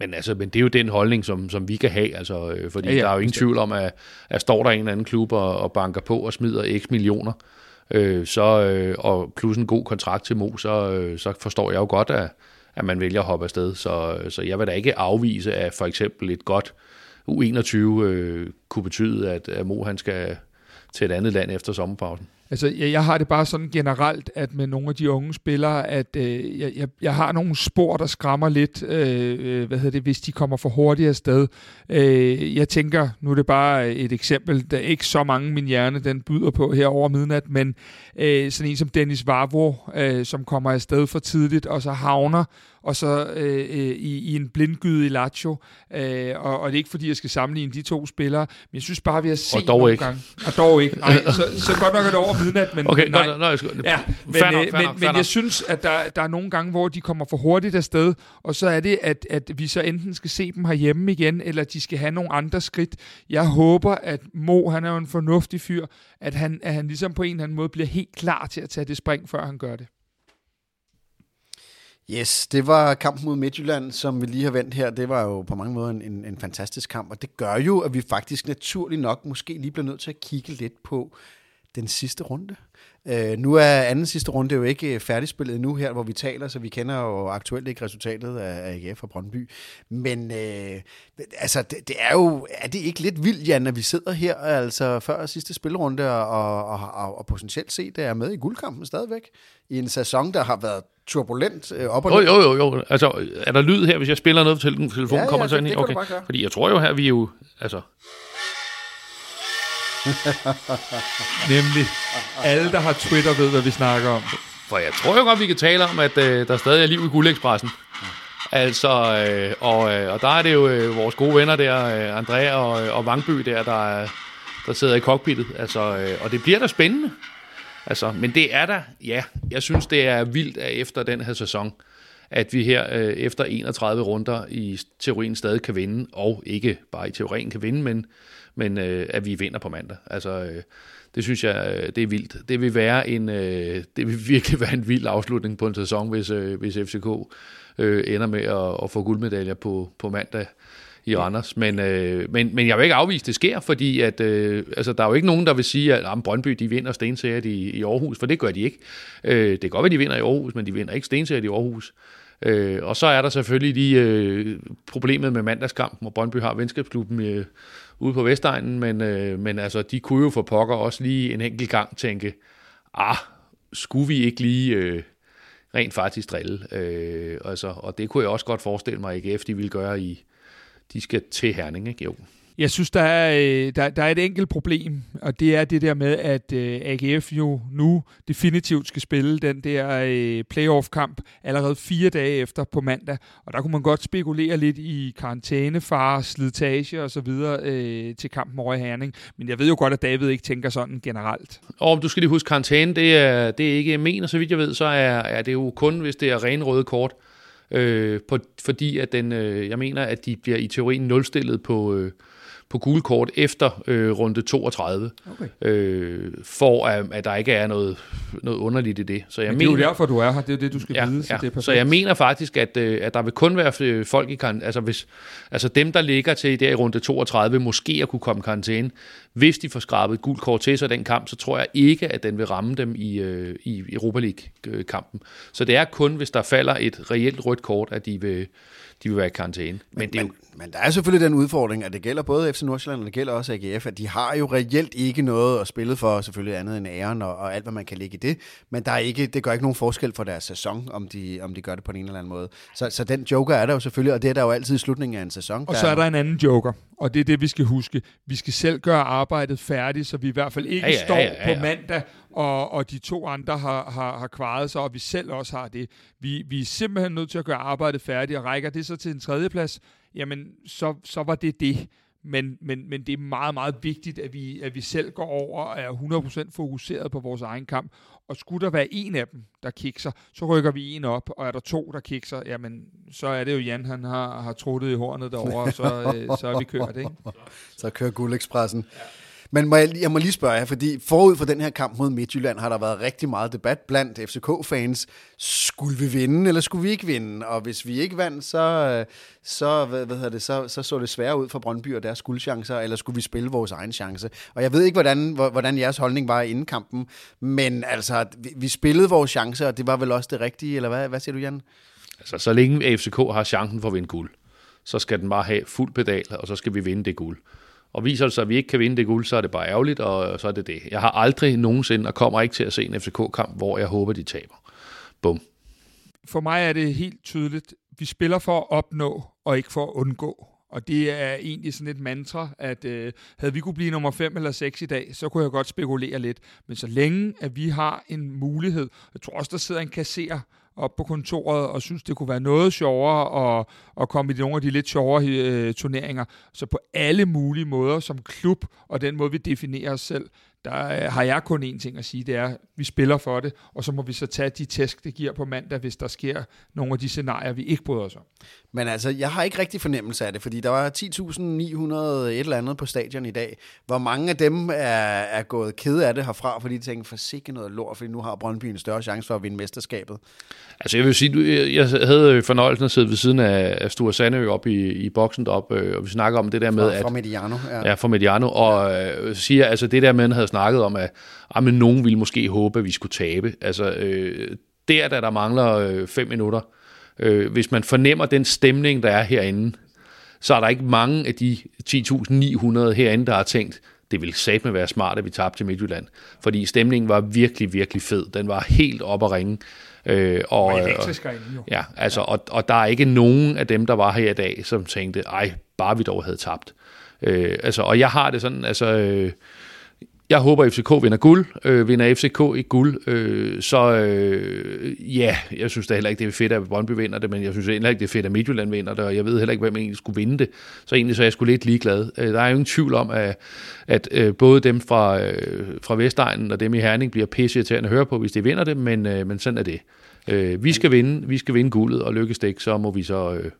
Men, altså, men det er jo den holdning, som, som vi kan have, altså, øh, fordi ja, ja, der er jo ingen tvivl om, at, at står der en eller anden klub og, og banker på og smider x millioner, øh, Øh, så, øh, og plus en god kontrakt til Mo, så, øh, så forstår jeg jo godt, at, at man vælger at hoppe afsted. Så, øh, så jeg vil da ikke afvise, at for eksempel et godt U21 øh, kunne betyde, at, at Mo han skal til et andet land efter sommerpausen. Altså, jeg, jeg har det bare sådan generelt, at med nogle af de unge spillere, at øh, jeg, jeg, jeg har nogle spor, der skræmmer lidt, øh, øh hvad hedder det, hvis de kommer for hurtigt afsted. Øh, jeg tænker, nu er det bare et eksempel, der er ikke så mange min hjerne, den byder på her over midnat, men øh, sådan en som Dennis Vavro, øh, som kommer afsted for tidligt, og så havner og så øh, øh, i, i en blindgyde i Lazio. Øh, og, og det er ikke fordi, jeg skal sammenligne de to spillere, men jeg synes bare, vi har set og dog nogle ikke. gange. Og dog ikke. Nej, så, så godt nok er det over midnat, men, Okay, nej. nej, nej, nej, Ja, men, fair nok, øh, fair men, nok, men jeg synes, at der, der er nogle gange, hvor de kommer for hurtigt afsted, og så er det, at, at vi så enten skal se dem herhjemme igen, eller de skal have nogle andre skridt. Jeg håber, at Mo, han er jo en fornuftig fyr, at han, at han ligesom på en eller anden måde bliver helt klar til at tage det spring, før han gør det. Yes, det var kampen mod Midtjylland, som vi lige har vendt her. Det var jo på mange måder en, en, en fantastisk kamp, og det gør jo, at vi faktisk naturligt nok måske lige bliver nødt til at kigge lidt på den sidste runde. Øh, nu er anden sidste runde jo ikke øh, færdigspillet nu her, hvor vi taler, så vi kender jo aktuelt ikke resultatet af AGF og Brøndby. Men øh, altså, det, det er jo, er det ikke lidt vildt, Jan, at vi sidder her altså før sidste spilrunde og, og, og, og potentielt set er med i guldkampen stadigvæk? I en sæson, der har været turbulent øh, op og ned. jo, jo, jo. Altså, er der lyd her, hvis jeg spiller noget på telefonen? Ja, ja, kommer så det- ind det kan du Okay. Fordi jeg tror jo her, vi er jo... Altså, (laughs) Nemlig, alle, der har Twitter, ved, hvad vi snakker om. for jeg tror jo godt, vi kan tale om, at øh, der stadig er liv i Guldekspressen. Altså, øh, og, øh, og der er det jo øh, vores gode venner der, øh, Andrea og, øh, og Vangby der, der, der sidder i cockpittet. Altså, øh, og det bliver da spændende. Altså, men det er der, ja, jeg synes, det er vildt, at efter den her sæson, at vi her øh, efter 31 runder i teorien stadig kan vinde, og ikke bare i teorien kan vinde, men, men øh, at vi vinder på mandag. Altså, øh, det synes jeg, øh, det er vildt. Det vil være en, øh, det vil virkelig (laughs) være en vild afslutning på en sæson, hvis, øh, hvis FCK øh, ender med at, at få guldmedaljer på, på mandag i Randers. Men, øh, men, men jeg vil ikke afvise, at det sker, fordi at, øh, altså, der er jo ikke nogen, der vil sige, at ah, Brøndby de vinder stenseriet i, i Aarhus, for det gør de ikke. Øh, det kan godt være, de vinder i Aarhus, men de vinder ikke stenseriet i Aarhus. Øh, og så er der selvfølgelig de øh, problemet med mandagskampen, hvor Brøndby har venskabsklubben øh, ude på Vestegnen, men, øh, men altså, de kunne jo for pokker også lige en enkelt gang tænke, ah, skulle vi ikke lige øh, rent faktisk drille? Øh, altså, og det kunne jeg også godt forestille mig, at AGF de ville gøre i, de skal til Herning, ikke? Jo. Jeg synes, der er, øh, der, der er et enkelt problem, og det er det der med, at øh, AGF jo nu definitivt skal spille den der øh, playoff-kamp allerede fire dage efter på mandag. Og der kunne man godt spekulere lidt i karantænefar, slitage og så videre øh, til kampen over i Herning. Men jeg ved jo godt, at David ikke tænker sådan generelt. Og du skal lige huske, karantæne, det er, det er ikke men, og så vidt jeg ved, så er, er det jo kun, hvis det er ren røde kort. Øh, på, fordi at den, øh, jeg mener, at de bliver i teorien nulstillet på, øh, på gule kort efter øh, runde 32, Okay. øh, for at, at der ikke er noget, noget underligt i det. Så jeg Men det er mener, jo derfor, du er her. Det er det, du skal Ja, vide, så ja. det er perfekt. så jeg mener faktisk, at, øh, at der vil kun være øh, folk i karantæne, altså, hvis, altså dem, der ligger til der i runde 32, måske at kunne komme i karantæne. Hvis de får skrabet et gult kort til sig den kamp, så tror jeg ikke, at den vil ramme dem i, øh, i Europa League-kampen. Så det er kun, hvis der falder et reelt rødt kort, at de vil, de vil være i karantæne. Men det er jo, Men, men der er selvfølgelig den udfordring, at det gælder både FC Nordsjælland, og det gælder også AGF, at de har jo reelt ikke noget at spille for, selvfølgelig andet end æren og, og alt, hvad man kan lægge i det. Men der er ikke, det gør ikke nogen forskel for deres sæson, om de, om de gør det på en eller anden måde. Så, så den joker er der jo selvfølgelig, og det er der jo altid i slutningen af en sæson. Og så er der en anden joker, og det er det, vi skal huske. Vi skal selv gøre arbejdet færdigt, så vi i hvert fald ikke Ja, ja, står ja, ja, ja. på mandag, og, og de to andre har, har, har kvaret sig, og vi selv også har det. Vi, vi er simpelthen nødt til at gøre arbejdet færdigt, og rækker det så til en tredjeplads, jamen så, så var det det. Men, men, men det er meget, meget vigtigt, at vi, at vi selv går over og er 100% fokuseret på vores egen kamp. Og skulle der være en af dem, der kikser, så rykker vi en op, og er der to, der kikser, jamen så er det jo Jan, han har, har truttet i hornet derovre, og så, øh, så er vi kørt, ikke? (laughs) Så kører Guldekspressen. Men må jeg, jeg må lige spørge jer, fordi forud for den her kamp mod Midtjylland har der været rigtig meget debat blandt FCK-fans. Skulle vi vinde, eller skulle vi ikke vinde? Og hvis vi ikke vandt, så, øh, så, hvad, hvad hedder det, så, så så det sværere ud for Brøndby og deres guldchancer, eller skulle vi spille vores egen chance? Og jeg ved ikke, hvordan, hvordan jeres holdning var inden kampen, men altså, vi, vi spillede vores chancer, og det var vel også det rigtige, eller hvad, hvad siger du, Jan? altså, så længe FCK har chancen for at vinde guld, så skal den bare have fuld pedal, og så skal vi vinde det guld. Og viser det sig, at vi ikke kan vinde det guld, så er det bare ærgerligt, og så er det det. Jeg har aldrig nogensinde, og kommer ikke til at se en FCK-kamp, hvor jeg håber, de taber. Bum. For mig er det helt tydeligt, vi spiller for at opnå, og ikke for at undgå. Og det er egentlig sådan et mantra, at øh, havde vi kunne blive nummer 5 eller 6 i dag, så kunne jeg godt spekulere lidt. Men så længe, at vi har en mulighed, jeg tror også, der sidder en kasser op på kontoret og synes, det kunne være noget sjovere at, at komme i nogle af de lidt sjovere øh, turneringer. Så på alle mulige måder som klub, og den måde, vi definerer os selv, der øh, har jeg kun én ting at sige, det er, at vi spiller for det, og så må vi så tage de tæsk, det giver på mandag, hvis der sker nogle af de scenarier, vi ikke bryder os om. Men altså, jeg har ikke rigtig fornemmelse af det, fordi der var 10.900 et eller andet på stadion i dag. Hvor mange af dem er, er gået ked af det herfra, fordi de tænker, for sikke noget lort, fordi nu har Brøndby en større chance for at vinde mesterskabet. Altså jeg vil sige, jeg havde fornøjelsen at sidde ved siden af Sture Sandø op i, i boksen deroppe, øh, og vi snakker om det der med, fra, at... Fra Mediano, ja. Ja, fra Mediano, og øh, siger, altså det der med, at han havde snakket om, at ah, men nogen ville måske håbe, at vi skulle tabe. Altså øh, der, da der mangler øh, fem minutter, øh, hvis man fornemmer den stemning, der er herinde, så er der ikke mange af de 10.900 herinde, der har tænkt, det ville satme være smart, at vi tabte til Midtjylland. Fordi stemningen var virkelig, virkelig fed. Den var helt op at ringe. Øh, og, og elektrisk herinde, jo. Ja, altså, ja. Og, og der er ikke nogen af dem, der var her i dag, som tænkte, ej, bare vi dog havde tabt. Øh, altså, og jeg har det sådan, altså... Øh, jeg håber, at FCK vinder guld. Øh, vinder FCK ikke guld, øh, så øh, ja, jeg synes da heller ikke, det er fedt, at Brøndby vinder det, men jeg synes heller ikke, det er fedt, at Midtjylland vinder det, og jeg ved heller ikke, hvem egentlig skulle vinde det. Så egentlig så er jeg sgu lidt ligeglad. Øh, der er jo ingen tvivl om, at, at øh, både dem fra, øh, fra Vestegnen og dem i Herning bliver pisse til at høre på, hvis de vinder det, men, øh, men sådan er det. Øh, vi skal vinde, vi skal vinde guldet, og lykkes det ikke, så må vi så... Øh,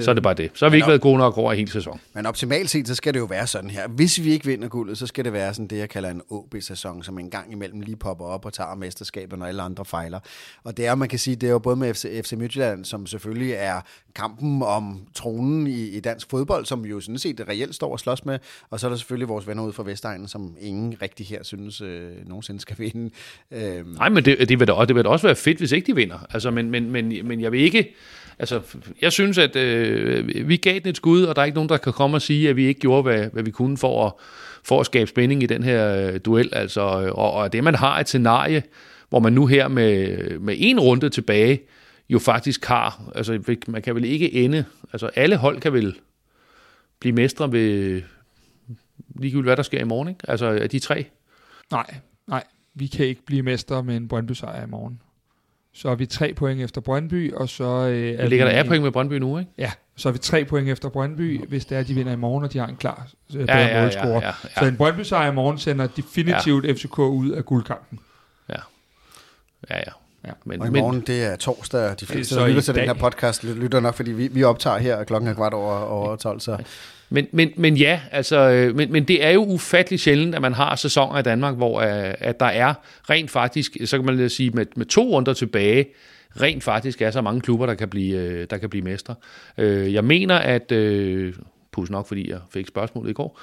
så er det bare det. Så har vi ikke været gode nok over hele sæsonen. Men optimalt set, så skal det jo være sådan her. Hvis vi ikke vinder guldet, så skal det være sådan det, jeg kalder en OB-sæson, som en gang imellem lige popper op og tager mesterskabet, når alle andre fejler. Og det er, man kan sige, det er jo både med FC, FC Midtjylland, som selvfølgelig er kampen om tronen i, i dansk fodbold, som vi jo sådan set reelt står og slås med. Og så er der selvfølgelig vores venner ud fra Vestegnen, som ingen rigtig her synes øh, nogensinde skal vinde. Øhm. Nej, men det, det, vil da, det vil da også være fedt, hvis ikke de vinder. Altså, men, men, men, men jeg vil ikke altså, jeg synes, at øh, vi gav den et skud, og der er ikke nogen, der kan komme og sige, at vi ikke gjorde, hvad, hvad vi kunne for at, for at skabe spænding i den her øh, duel. Altså, øh, og, og det, man har et scenarie, hvor man nu her med, med en runde tilbage, jo faktisk har, altså man kan vel ikke ende, altså alle hold kan vel blive mestre ved ligegyldigt, hvad der sker i morgen, ikke? Altså af de tre? Nej, nej, vi kan ikke blive mestre med en Brøndby sejr i morgen. Så er vi tre point efter Brøndby, og så... Øh, er ligger vi, der er point med Brøndby nu, ikke? Ja, så er vi tre point efter Brøndby, hvis det er, at de vinder i morgen, og de har en klar øh, bedre ja, ja, målscore. Ja, ja, ja. Så en Brøndby sejr i morgen sender definitivt ja. FCK ud af guldkampen. Ja, ja, ja. Ja. Men, og i morgen, men, det er torsdag, de fleste, der lytter til den her podcast, lytter nok, fordi vi, vi optager her, og klokken er kvart over, over 12, så... Men, men, men ja, altså, øh, men, men det er jo ufattelig sjældent, at man har sæsoner i Danmark, hvor øh, at der er rent faktisk, så kan man sige, med, med to runder tilbage, rent faktisk er så mange klubber, der kan blive, øh, der kan blive mestre. Jeg mener, at... Pus nok, fordi jeg fik spørgsmålet i går,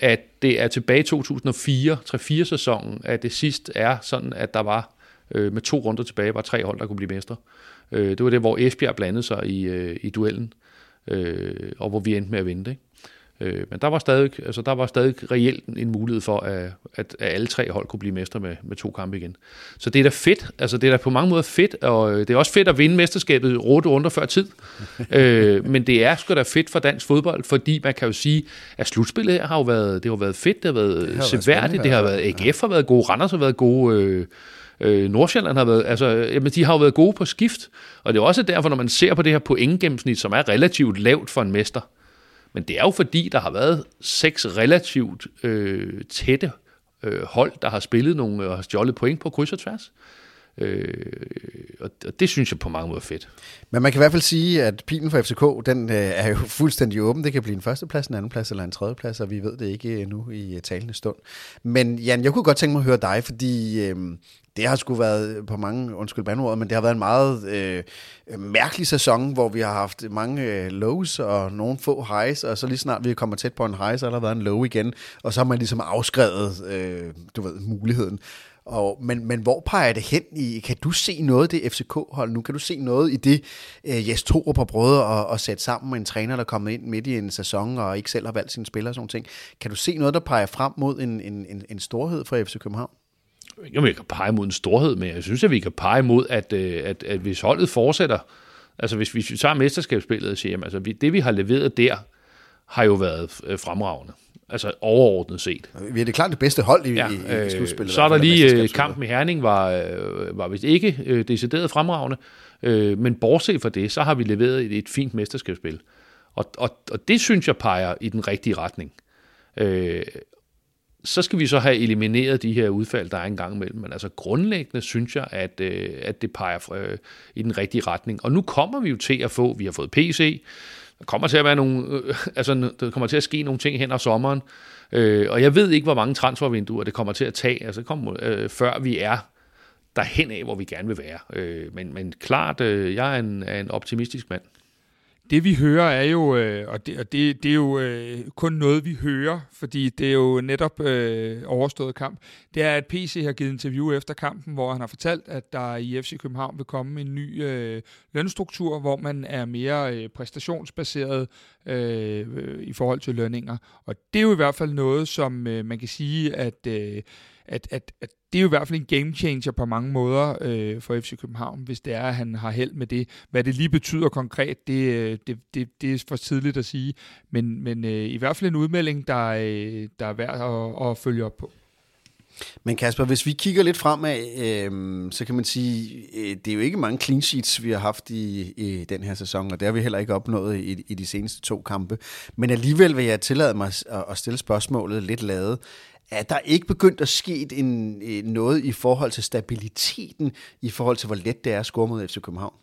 at det er tilbage i 2004, 3-4 sæsonen, at det sidst er sådan, at der var med to runder tilbage, var tre hold, der kunne blive mestre. Det var det, hvor Esbjerg blandede sig i, i duellen øh, og hvor vi endte med at vinde. Ikke? Øh, men der var stadig, altså der var stadig reelt en mulighed for, at, at, at alle tre hold kunne blive mestre med, med to kampe igen. Så det er da fedt, altså det er da på mange måder fedt, og øh, det er også fedt at vinde mesterskabet råd runder før tid. (laughs) øh, men det er sgu da fedt for dansk fodbold, fordi man kan jo sige, at slutspillet her har jo været, det har været fedt, det har været det har seværdigt, det har været, AGF har været gode, Randers har været gode, øh, Øh, Nordsjælland har været, altså, jamen, de har jo været gode på skift, og det er også derfor, når man ser på det her pointgennemsnit, som er relativt lavt for en mester, men det er jo fordi, der har været seks relativt øh, tætte øh, hold, der har spillet nogle og har stjålet point på kryds og tværs. Øh, og det synes jeg på mange måder er fedt. Men man kan i hvert fald sige, at pilen for FCK, den øh, er jo (laughs) fuldstændig åben. Det kan blive en førsteplads, en andenplads eller en tredjeplads, og vi ved det ikke endnu i øh, talende stund. Men Jan, jeg kunne godt tænke mig at høre dig, fordi øh, det har sgu været på mange, undskyld bandord, men det har været en meget øh, mærkelig sæson, hvor vi har haft mange øh, lows og nogle få highs, og så lige snart vi kommer tæt på en high, så har der været en low igen, og så har man ligesom afskrevet, øh, du ved, muligheden. Og, men, men hvor peger det hen i? Kan du se noget i det FCK-hold nu? Kan du se noget i det, uh, Jes Torup har prøvet at, at sætte sammen med en træner, der er kommet ind midt i en sæson og ikke selv har valgt sine spillere og sådan ting? Kan du se noget, der peger frem mod en, en, en, en storhed for FC København? Ikke om vi kan pege mod en storhed, men jeg synes, at vi kan pege mod, at, øh, at, at hvis holdet fortsætter, altså hvis, hvis vi tager mesterskabsspillet og siger, jamen, altså det vi har leveret der, har jo været øh, fremragende. Altså overordnet set. Vi er det klart det bedste hold i, ja, i, i slutspillet. Så er der lige kampen i Herning, var, øh, var vist ikke øh, decideret fremragende, øh, men bortset fra det, så har vi leveret et, et fint mesterskabsspil. Og, og, og det synes jeg peger i den rigtige retning. Øh, så skal vi så have elimineret de her udfald, der er en gang imellem. Men altså grundlæggende synes jeg, at, øh, at det peger øh, i den rigtige retning. Og nu kommer vi jo til at få, vi har fået PC, der kommer til at være nogle, øh, (laughs) altså der kommer til at ske nogle ting hen over sommeren, øh, og jeg ved ikke, hvor mange transfervinduer det kommer til at tage, altså kom, øh, før vi er derhen af, hvor vi gerne vil være. Øh, men, men klart, øh, jeg er en, er en optimistisk mand. Det vi hører er jo, øh, og, det, og det, det er jo øh, kun noget vi hører, fordi det er jo netop øh, overstået kamp, det er, at PC har givet interview efter kampen, hvor han har fortalt, at der i FC København vil komme en ny øh, lønstruktur, hvor man er mere øh, præstationsbaseret øh, i forhold til lønninger. Og det er jo i hvert fald noget, som øh, man kan sige, at, øh, at, at, at det er jo i hvert fald en game changer på mange måder øh, for FC København, hvis det er, at han har held med det. Hvad det lige betyder konkret, det, øh, det, det, det er for tidligt at sige. Men, men øh, i hvert fald en udmelding, der, øh, der er værd at, at følge op på. Men Kasper, hvis vi kigger lidt fremad, øh, så kan man sige, øh, det er jo ikke mange clean sheets, vi har haft i, i den her sæson, og det har vi heller ikke opnået i, i de seneste to kampe. Men alligevel vil jeg tillade mig at, at stille spørgsmålet lidt lavet er der ikke begyndt at ske en, øh, noget i forhold til stabiliteten, i forhold til hvor let det er at score mod FC København?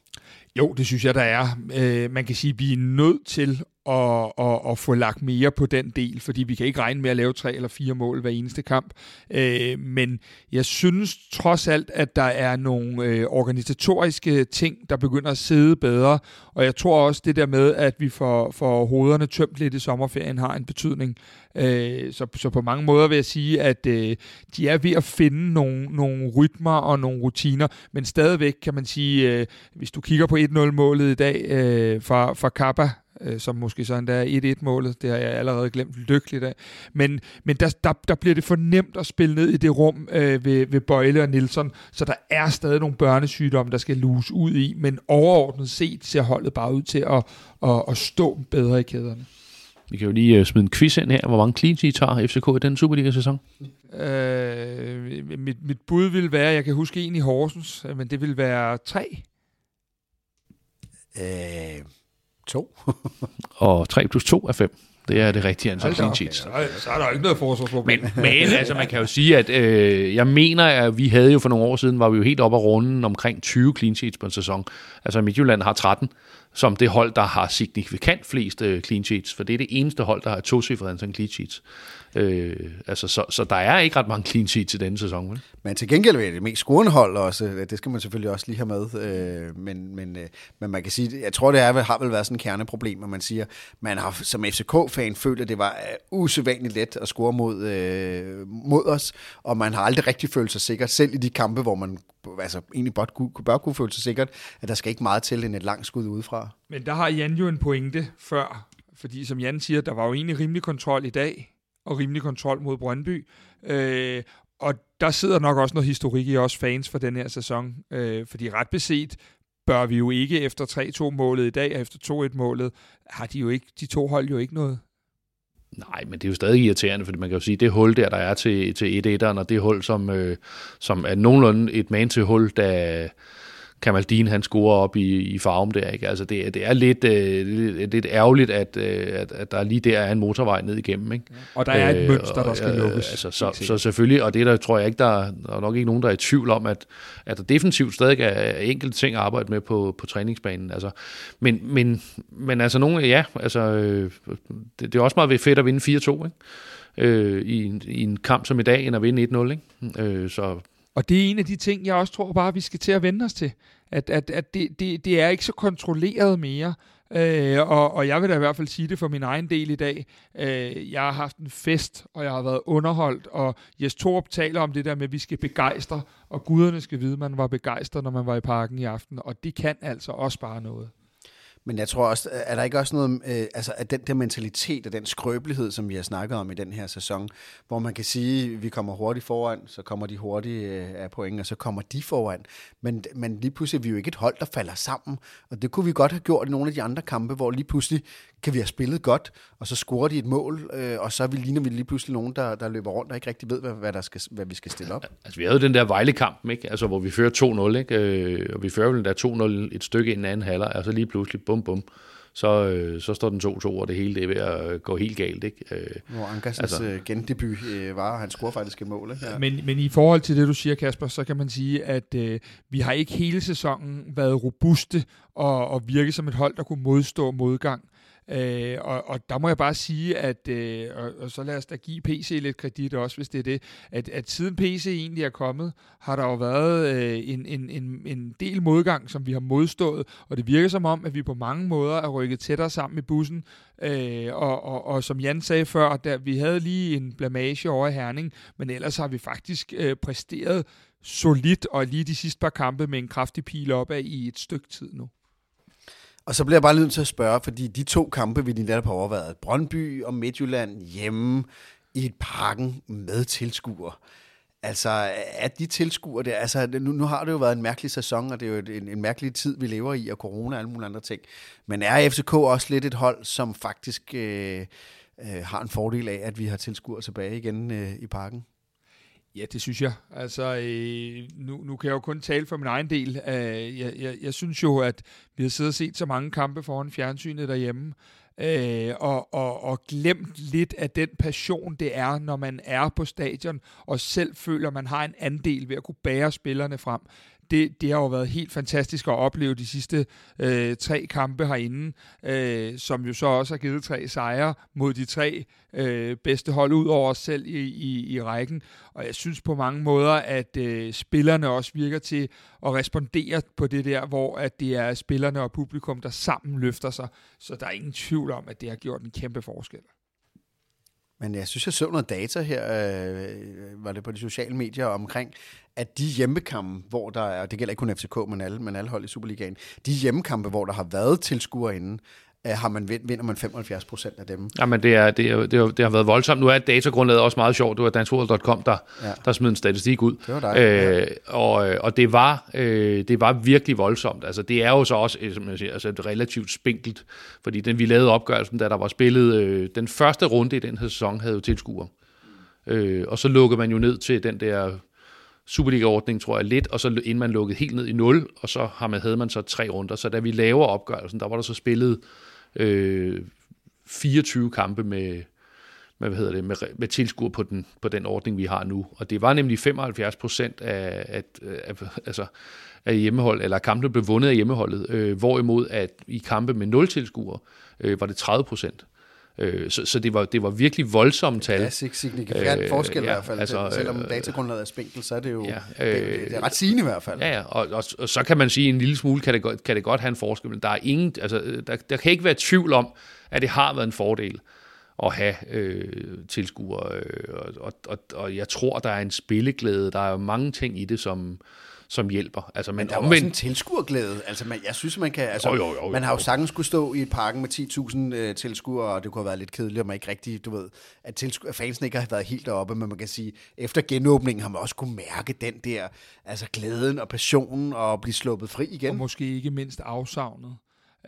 Jo, det synes jeg, der er. Øh, man kan sige, at vi er nødt til og, og, og få lagt mere på den del, fordi vi kan ikke regne med at lave tre eller fire mål hver eneste kamp. Øh, men jeg synes trods alt, at der er nogle øh, organisatoriske ting, der begynder at sidde bedre, og jeg tror også det der med, at vi får, får hovederne tømt lidt i sommerferien, har en betydning. Øh, så, så på mange måder vil jeg sige, at øh, de er ved at finde nogle, nogle rytmer og nogle rutiner, men stadigvæk kan man sige, øh, hvis du kigger på 1-0-målet i dag øh, fra, fra Kappa, øh, som måske så endda er 1-1-målet. Det har jeg allerede glemt lykkeligt af. Men, men der, der, der bliver det for nemt at spille ned i det rum øh, ved, ved Bøjle og Nielsen, så der er stadig nogle børnesygdomme, der skal luse ud i, men overordnet set ser holdet bare ud til at, at, at stå bedre i kæderne. Vi kan jo lige uh, smide en quiz ind her. Hvor mange clean sheets har FCK i den Superliga-sæson? Øh, mit, mit bud vil være, jeg kan huske en i Horsens, men det vil være tre. Øh, To. (laughs) og 3 plus 2 er 5. Det er det rigtige antal clean sheets. Så, så er der ikke noget forsvarsproblem. Men, men altså, man kan jo sige, at øh, jeg mener, at vi havde jo for nogle år siden, var vi jo helt oppe af runden omkring 20 clean sheets på en sæson. Altså Midtjylland har 13 som det hold, der har signifikant flest øh, clean sheets, for det er det eneste hold, der har to cifre antal clean sheets. Øh, altså, så, så der er ikke ret mange clean sheets i denne sæson. Vel? Men til gengæld er det mest scorende hold også. Det skal man selvfølgelig også lige have med. Øh, men, men, øh, men man kan sige, jeg tror, det er, har vel været sådan et kerneproblem, at man siger, man har som FCK-fan følt, at det var øh, usædvanligt let at score mod, øh, mod os, og man har aldrig rigtig følt sig sikker, selv i de kampe, hvor man altså, egentlig bør kunne, bør kunne føle sig sikkert, at der skal ikke meget til end et langt skud udefra. Men der har Jan jo en pointe før, fordi som Jan siger, der var jo egentlig rimelig kontrol i dag, og rimelig kontrol mod Brøndby. Øh, og der sidder nok også noget historik i os fans for den her sæson, øh, fordi ret beset bør vi jo ikke efter 3-2-målet i dag, og efter 2-1-målet, har de jo ikke, de to hold jo ikke noget. Nej, men det er jo stadig irriterende, fordi man kan jo sige, det hul der, der er til, til 1-1'eren, og det hul, som, øh, som er nogenlunde et man til hul, der, Kamaldin han scorer op i, i farven der. Ikke? Altså det, det er lidt, øh, lidt, lidt ærgerligt, at, øh, at, at der lige der er en motorvej ned igennem. Ikke? Og der er et øh, mønster, der skal øh, lukkes. Altså, så, så selvfølgelig, og det der tror jeg ikke, der, der er nok ikke nogen, der er i tvivl om, at, at der definitivt stadig er enkelte ting at arbejde med på, på træningsbanen. Altså, men, men, men altså nogle, ja, altså, øh, det, det er også meget fedt at vinde 4-2, ikke? Øh, i, en, i en kamp som i dag, end at vinde 1-0. Ikke? Øh, så og det er en af de ting, jeg også tror bare, vi skal til at vende os til. At, at, at det, det, det er ikke så kontrolleret mere. Øh, og, og jeg vil da i hvert fald sige det for min egen del i dag. Øh, jeg har haft en fest, og jeg har været underholdt, og Jes Torp taler om det der med, at vi skal begejstre, og guderne skal vide, at man var begejstret, når man var i parken i aften, og det kan altså også bare noget. Men jeg tror også, er der ikke også noget, øh, altså at den der mentalitet og den skrøbelighed, som vi har snakket om i den her sæson, hvor man kan sige, at vi kommer hurtigt foran, så kommer de hurtigt øh, af point, og så kommer de foran. Men, men lige pludselig er vi jo ikke et hold, der falder sammen, og det kunne vi godt have gjort i nogle af de andre kampe, hvor lige pludselig kan vi have spillet godt, og så scorer de et mål, øh, og så vi ligner vi lige pludselig nogen, der, der løber rundt og ikke rigtig ved, hvad, hvad, der skal, hvad vi skal stille op. Altså, vi havde jo den der Vejle-kamp, ikke? Altså, hvor vi fører 2-0, ikke? Øh, og vi fører vel der 2-0 et stykke i den anden halvleg, og så lige pludselig, bum, bum, så, øh, så står den 2-2, og det hele det er ved at gå helt galt. Ikke? Øh, Hvor Ankersens altså, gendebut øh, var, han scorer faktisk et mål. Ikke? Ja. Men, men i forhold til det, du siger, Kasper, så kan man sige, at øh, vi har ikke hele sæsonen været robuste og, og virke som et hold, der kunne modstå modgang. Øh, og, og der må jeg bare sige, at øh, og, og så lad os da give PC lidt kredit også, hvis det er det, at, at siden PC egentlig er kommet, har der jo været øh, en, en, en, en del modgang, som vi har modstået, og det virker som om, at vi på mange måder er rykket tættere sammen i bussen, øh, og, og, og som Jan sagde før, der, vi havde lige en blamage over i Herning, men ellers har vi faktisk øh, præsteret solidt, og lige de sidste par kampe med en kraftig pil opad i et stykke tid nu. Og så bliver jeg bare nødt til at spørge, fordi de to kampe, vi lige netop har overvejet, Brøndby og Midtjylland hjemme i et parken med tilskuere. Altså, er de tilskuere det? Altså, nu, nu har det jo været en mærkelig sæson, og det er jo en, en mærkelig tid, vi lever i, og corona og alle mulige andre ting. Men er FCK også lidt et hold, som faktisk øh, øh, har en fordel af, at vi har tilskuere tilbage igen øh, i parken? Ja, det synes jeg. Altså, øh, nu, nu kan jeg jo kun tale for min egen del. Øh, jeg, jeg, jeg synes jo, at vi har siddet og set så mange kampe foran fjernsynet derhjemme, øh, og, og, og glemt lidt af den passion, det er, når man er på stadion, og selv føler, man har en andel ved at kunne bære spillerne frem det, det har jo været helt fantastisk at opleve de sidste øh, tre kampe herinde, øh, som jo så også har givet tre sejre mod de tre øh, bedste hold ud over os selv i, i, i rækken. Og jeg synes på mange måder, at øh, spillerne også virker til at respondere på det der, hvor at det er spillerne og publikum, der sammen løfter sig. Så der er ingen tvivl om, at det har gjort en kæmpe forskel. Men jeg synes, jeg så noget data her, øh, var det på de sociale medier, omkring, at de hjemmekampe, hvor der er, det gælder ikke kun FCK, men alle, men alle hold i Superligaen, de hjemmekampe, hvor der har været tilskuere inden, har man vind, vinder man 75 procent af dem. Jamen, det, er, det, er, det, er, det har været voldsomt. Nu er datagrundlaget også meget sjovt. Det var danskfodbold.com, der, ja. der smed en statistik ud. Det var dig. Øh, og, og det var, øh, det var virkelig voldsomt. Altså, det er jo så også som jeg siger, altså, relativt spinkelt, fordi den, vi lavede opgørelsen, da der var spillet øh, den første runde i den her sæson, havde jo tilskuere. Øh, og så lukkede man jo ned til den der Superliga-ordning, tror jeg, lidt, og så inden man lukkede helt ned i 0, og så har man, havde man så tre runder. Så da vi laver opgørelsen, der var der så spillet øh, 24 kampe med, med, hvad hedder det, med, med tilskuer på den, på den ordning, vi har nu. Og det var nemlig 75 procent af, af, af, altså, af hjemmehold, eller kampene blev vundet af hjemmeholdet, øh, hvorimod at i kampe med nul tilskuere øh, var det 30 procent. Øh, så, så det var, det var virkelig voldsomme tal. Ja, signifikant øh, forskel ja, i hvert fald. Altså, Selvom øh, datagrundlaget er spinkelt, så er det jo ja, øh, det, det er ret sigende i hvert fald. Ja, ja og, og, og så kan man sige, at en lille smule kan det, godt, kan det godt have en forskel, men der, er ingen, altså, der, der kan ikke være tvivl om, at det har været en fordel at have øh, tilskuere. Øh, og, og, og, og jeg tror, der er en spilleglæde. Der er jo mange ting i det, som, som hjælper. Altså, men, men der er omvendt... også en tilskuerglæde. Altså, man, jeg synes, man kan... Altså, jo, jo, jo, jo. Man har jo sagtens skulle stå i et parken med 10.000 øh, tilskuere, og det kunne have været lidt kedeligt, om man ikke rigtig, du ved, at, tilsku... at fansen ikke har været helt deroppe, men man kan sige, efter genåbningen har man også kunne mærke den der, altså glæden og passionen og blive sluppet fri igen. Og måske ikke mindst afsavnet.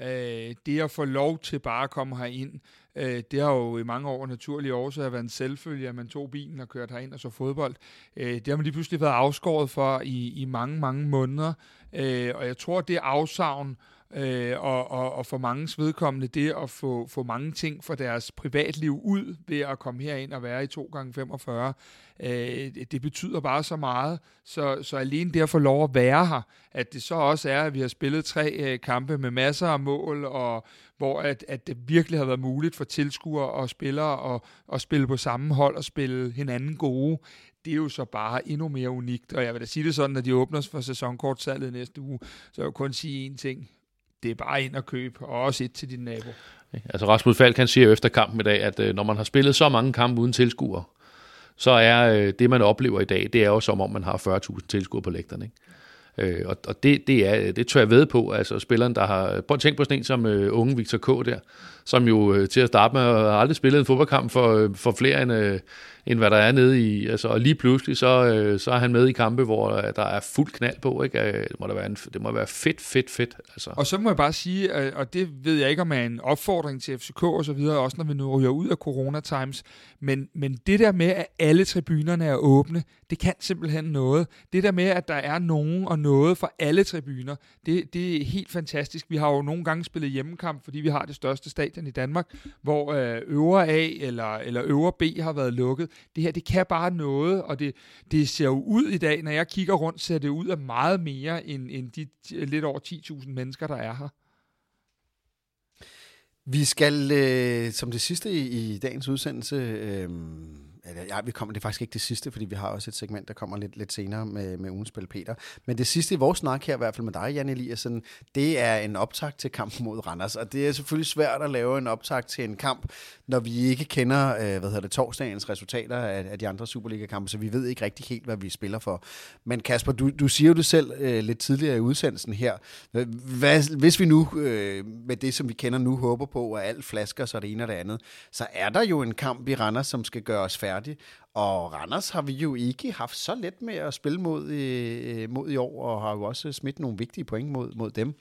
Øh, det at få lov til bare at komme herind, øh, det har jo i mange år naturlige årsager været en selvfølge, at man tog bilen og kørte herind og så fodbold. Øh, det har man lige pludselig været afskåret for i, i mange, mange måneder. Øh, og jeg tror, det afsavn øh, og, og, og for mange vedkommende det at få, få mange ting fra deres privatliv ud ved at komme herind og være i 2x45, øh, det betyder bare så meget. Så, så alene det at få lov at være her, at det så også er, at vi har spillet tre øh, kampe med masser af mål, og hvor at, at det virkelig har været muligt for tilskuere og spillere at, at spille på samme hold og spille hinanden gode, det er jo så bare endnu mere unikt. Og jeg vil da sige det sådan, at de åbner for sæsonkortsalget næste uge, så jeg vil kun sige én ting det er bare ind og købe, og også et til din nabo. Altså Rasmus Falk han siger efter kampen i dag, at øh, når man har spillet så mange kampe uden tilskuere, så er øh, det, man oplever i dag, det er jo som om, man har 40.000 tilskuere på lægterne. Ikke? Øh, og og det, det, er, det tør jeg ved på. Altså spilleren, der har... Prøv at tænke på sådan en som øh, unge Victor K. der, som jo øh, til at starte med har aldrig spillet en fodboldkamp for, øh, for flere end, øh, end hvad der er nede i. Altså, og lige pludselig, så, øh, så er han med i kampe, hvor øh, der er fuld knald på. Ikke? Øh, det, må da være en, det må være fedt, fedt, fedt. Altså. Og så må jeg bare sige, øh, og det ved jeg ikke, om er en opfordring til FCK og så videre, også når vi nu ryger ud af Corona Times, men, men det der med, at alle tribunerne er åbne, det kan simpelthen noget. Det der med, at der er nogen og noget for alle tribuner, det, det er helt fantastisk. Vi har jo nogle gange spillet hjemmekamp, fordi vi har det største stadion i Danmark, hvor øh, øvre A eller, eller øvre B har været lukket. Det her, det kan bare noget, og det, det ser jo ud i dag, når jeg kigger rundt, ser det ud af meget mere end, end de lidt over 10.000 mennesker, der er her. Vi skal øh, som det sidste i, i dagens udsendelse øh, eller, ja, vi kommer, det er faktisk ikke det sidste, fordi vi har også et segment, der kommer lidt, lidt senere med, med ugens spil Peter. Men det sidste i vores snak her, i hvert fald med dig, Jan Eliassen, det er en optakt til kampen mod Randers. Og det er selvfølgelig svært at lave en optakt til en kamp, når vi ikke kender, øh, hvad hedder det, torsdagens resultater af, af de andre Superliga-kampe, så vi ved ikke rigtig helt, hvad vi spiller for. Men Kasper, du, du siger jo det selv øh, lidt tidligere i udsendelsen her. Hvad, hvis vi nu, øh, med det som vi kender nu, håber på, at alt flasker så det ene og det andet, så er der jo en kamp i Randers, som skal gøre os færdige færdig. Og Randers har vi jo ikke haft så let med at spille mod, øh, mod i år, og har jo også smidt nogle vigtige point mod, mod dem.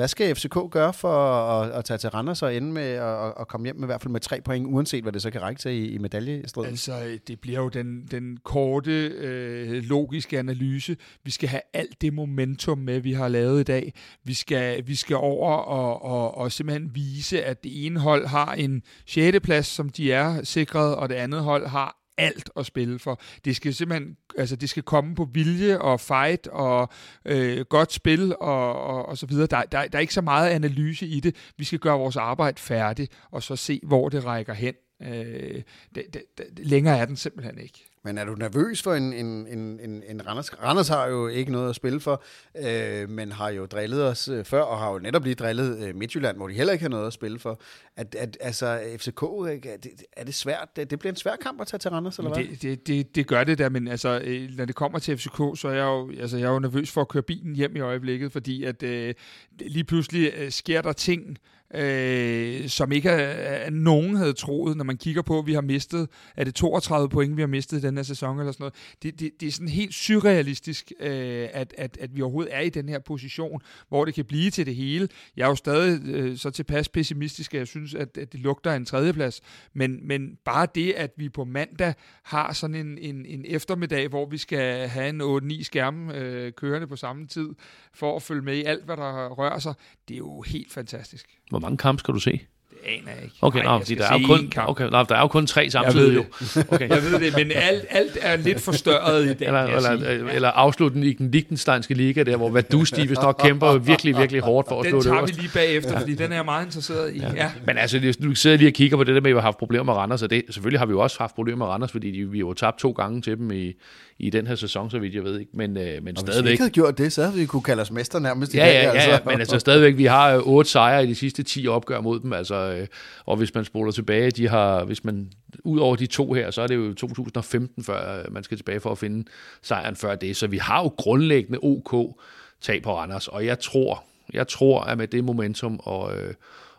Hvad skal FCK gøre for at, at tage til Randers og ende med at, at komme hjem med i hvert fald med tre point, uanset hvad det så kan række til i, i medaljestriden? Altså, det bliver jo den, den korte, øh, logiske analyse. Vi skal have alt det momentum med, vi har lavet i dag. Vi skal, vi skal over og, og, og simpelthen vise, at det ene hold har en 6. plads, som de er sikret, og det andet hold har alt at spille for. Det skal simpelthen altså det skal komme på vilje og fight og øh, godt spil og, og, og så videre. Der, der, der er ikke så meget analyse i det. Vi skal gøre vores arbejde færdigt og så se, hvor det rækker hen. Øh, det, det, det, længere er den simpelthen ikke. Men er du nervøs for en, en, en, en, en Randers? Randers har jo ikke noget at spille for, øh, men har jo drillet os øh, før, og har jo netop lige drillet øh, Midtjylland, hvor de heller ikke har noget at spille for. At, at, altså, FCK, er, det, er det svært? Det, det bliver en svær kamp at tage til Randers, eller hvad? Det, det, det, det gør det da, men altså, øh, når det kommer til FCK, så er jeg jo, altså, jeg er jo nervøs for at køre bilen hjem i øjeblikket, fordi at øh, lige pludselig øh, sker der ting, øh, som ikke er, er, nogen havde troet, når man kigger på, at vi har mistet, er det 32 point, vi har mistet i den her sæson eller sådan noget. Det, det, det er sådan helt surrealistisk, øh, at, at, at vi overhovedet er i den her position, hvor det kan blive til det hele. Jeg er jo stadig øh, så tilpas pessimistisk, at jeg synes, at, at det lugter af en tredjeplads, men, men bare det, at vi på mandag har sådan en, en, en eftermiddag, hvor vi skal have en 8-9 skærme øh, kørende på samme tid, for at følge med i alt, hvad der rører sig, det er jo helt fantastisk. Hvor mange kampe skal du se? Aner jeg ikke. Okay, nej, der, er jo kun, okay nej, der er jo kun tre samtidig. Jeg ved det, (laughs) okay. jeg ved det men alt, alt er lidt forstørret i dag. Eller, eller, eller afslutningen i den Liechtensteinske liga, der hvor Vaduz, de hvis nok (laughs) kæmper virkelig, virkelig hårdt for at slå det Den tager vi lige bagefter, fordi den er jeg meget interesseret i. Ja. Ja. Men altså, du sidder lige og kigger på det der med, at vi har haft problemer med Randers, og det, selvfølgelig har vi jo også haft problemer med Randers, fordi de, vi har jo tabt to gange til dem i, i den her sæson, så vidt jeg ved ikke. Men, øh, men og stadigvæk... Hvis vi ikke havde gjort det, så havde vi kunne kalde os mester nærmest. Ja, ja, ja, altså. ja, men altså stadigvæk, vi har øh, otte sejre i de sidste 10 opgør mod dem, altså, øh, og hvis man spoler tilbage, de har, hvis man, ud over de to her, så er det jo 2015, før øh, man skal tilbage for at finde sejren før det, så vi har jo grundlæggende OK tag på Randers, og jeg tror, jeg tror, at med det momentum og, øh,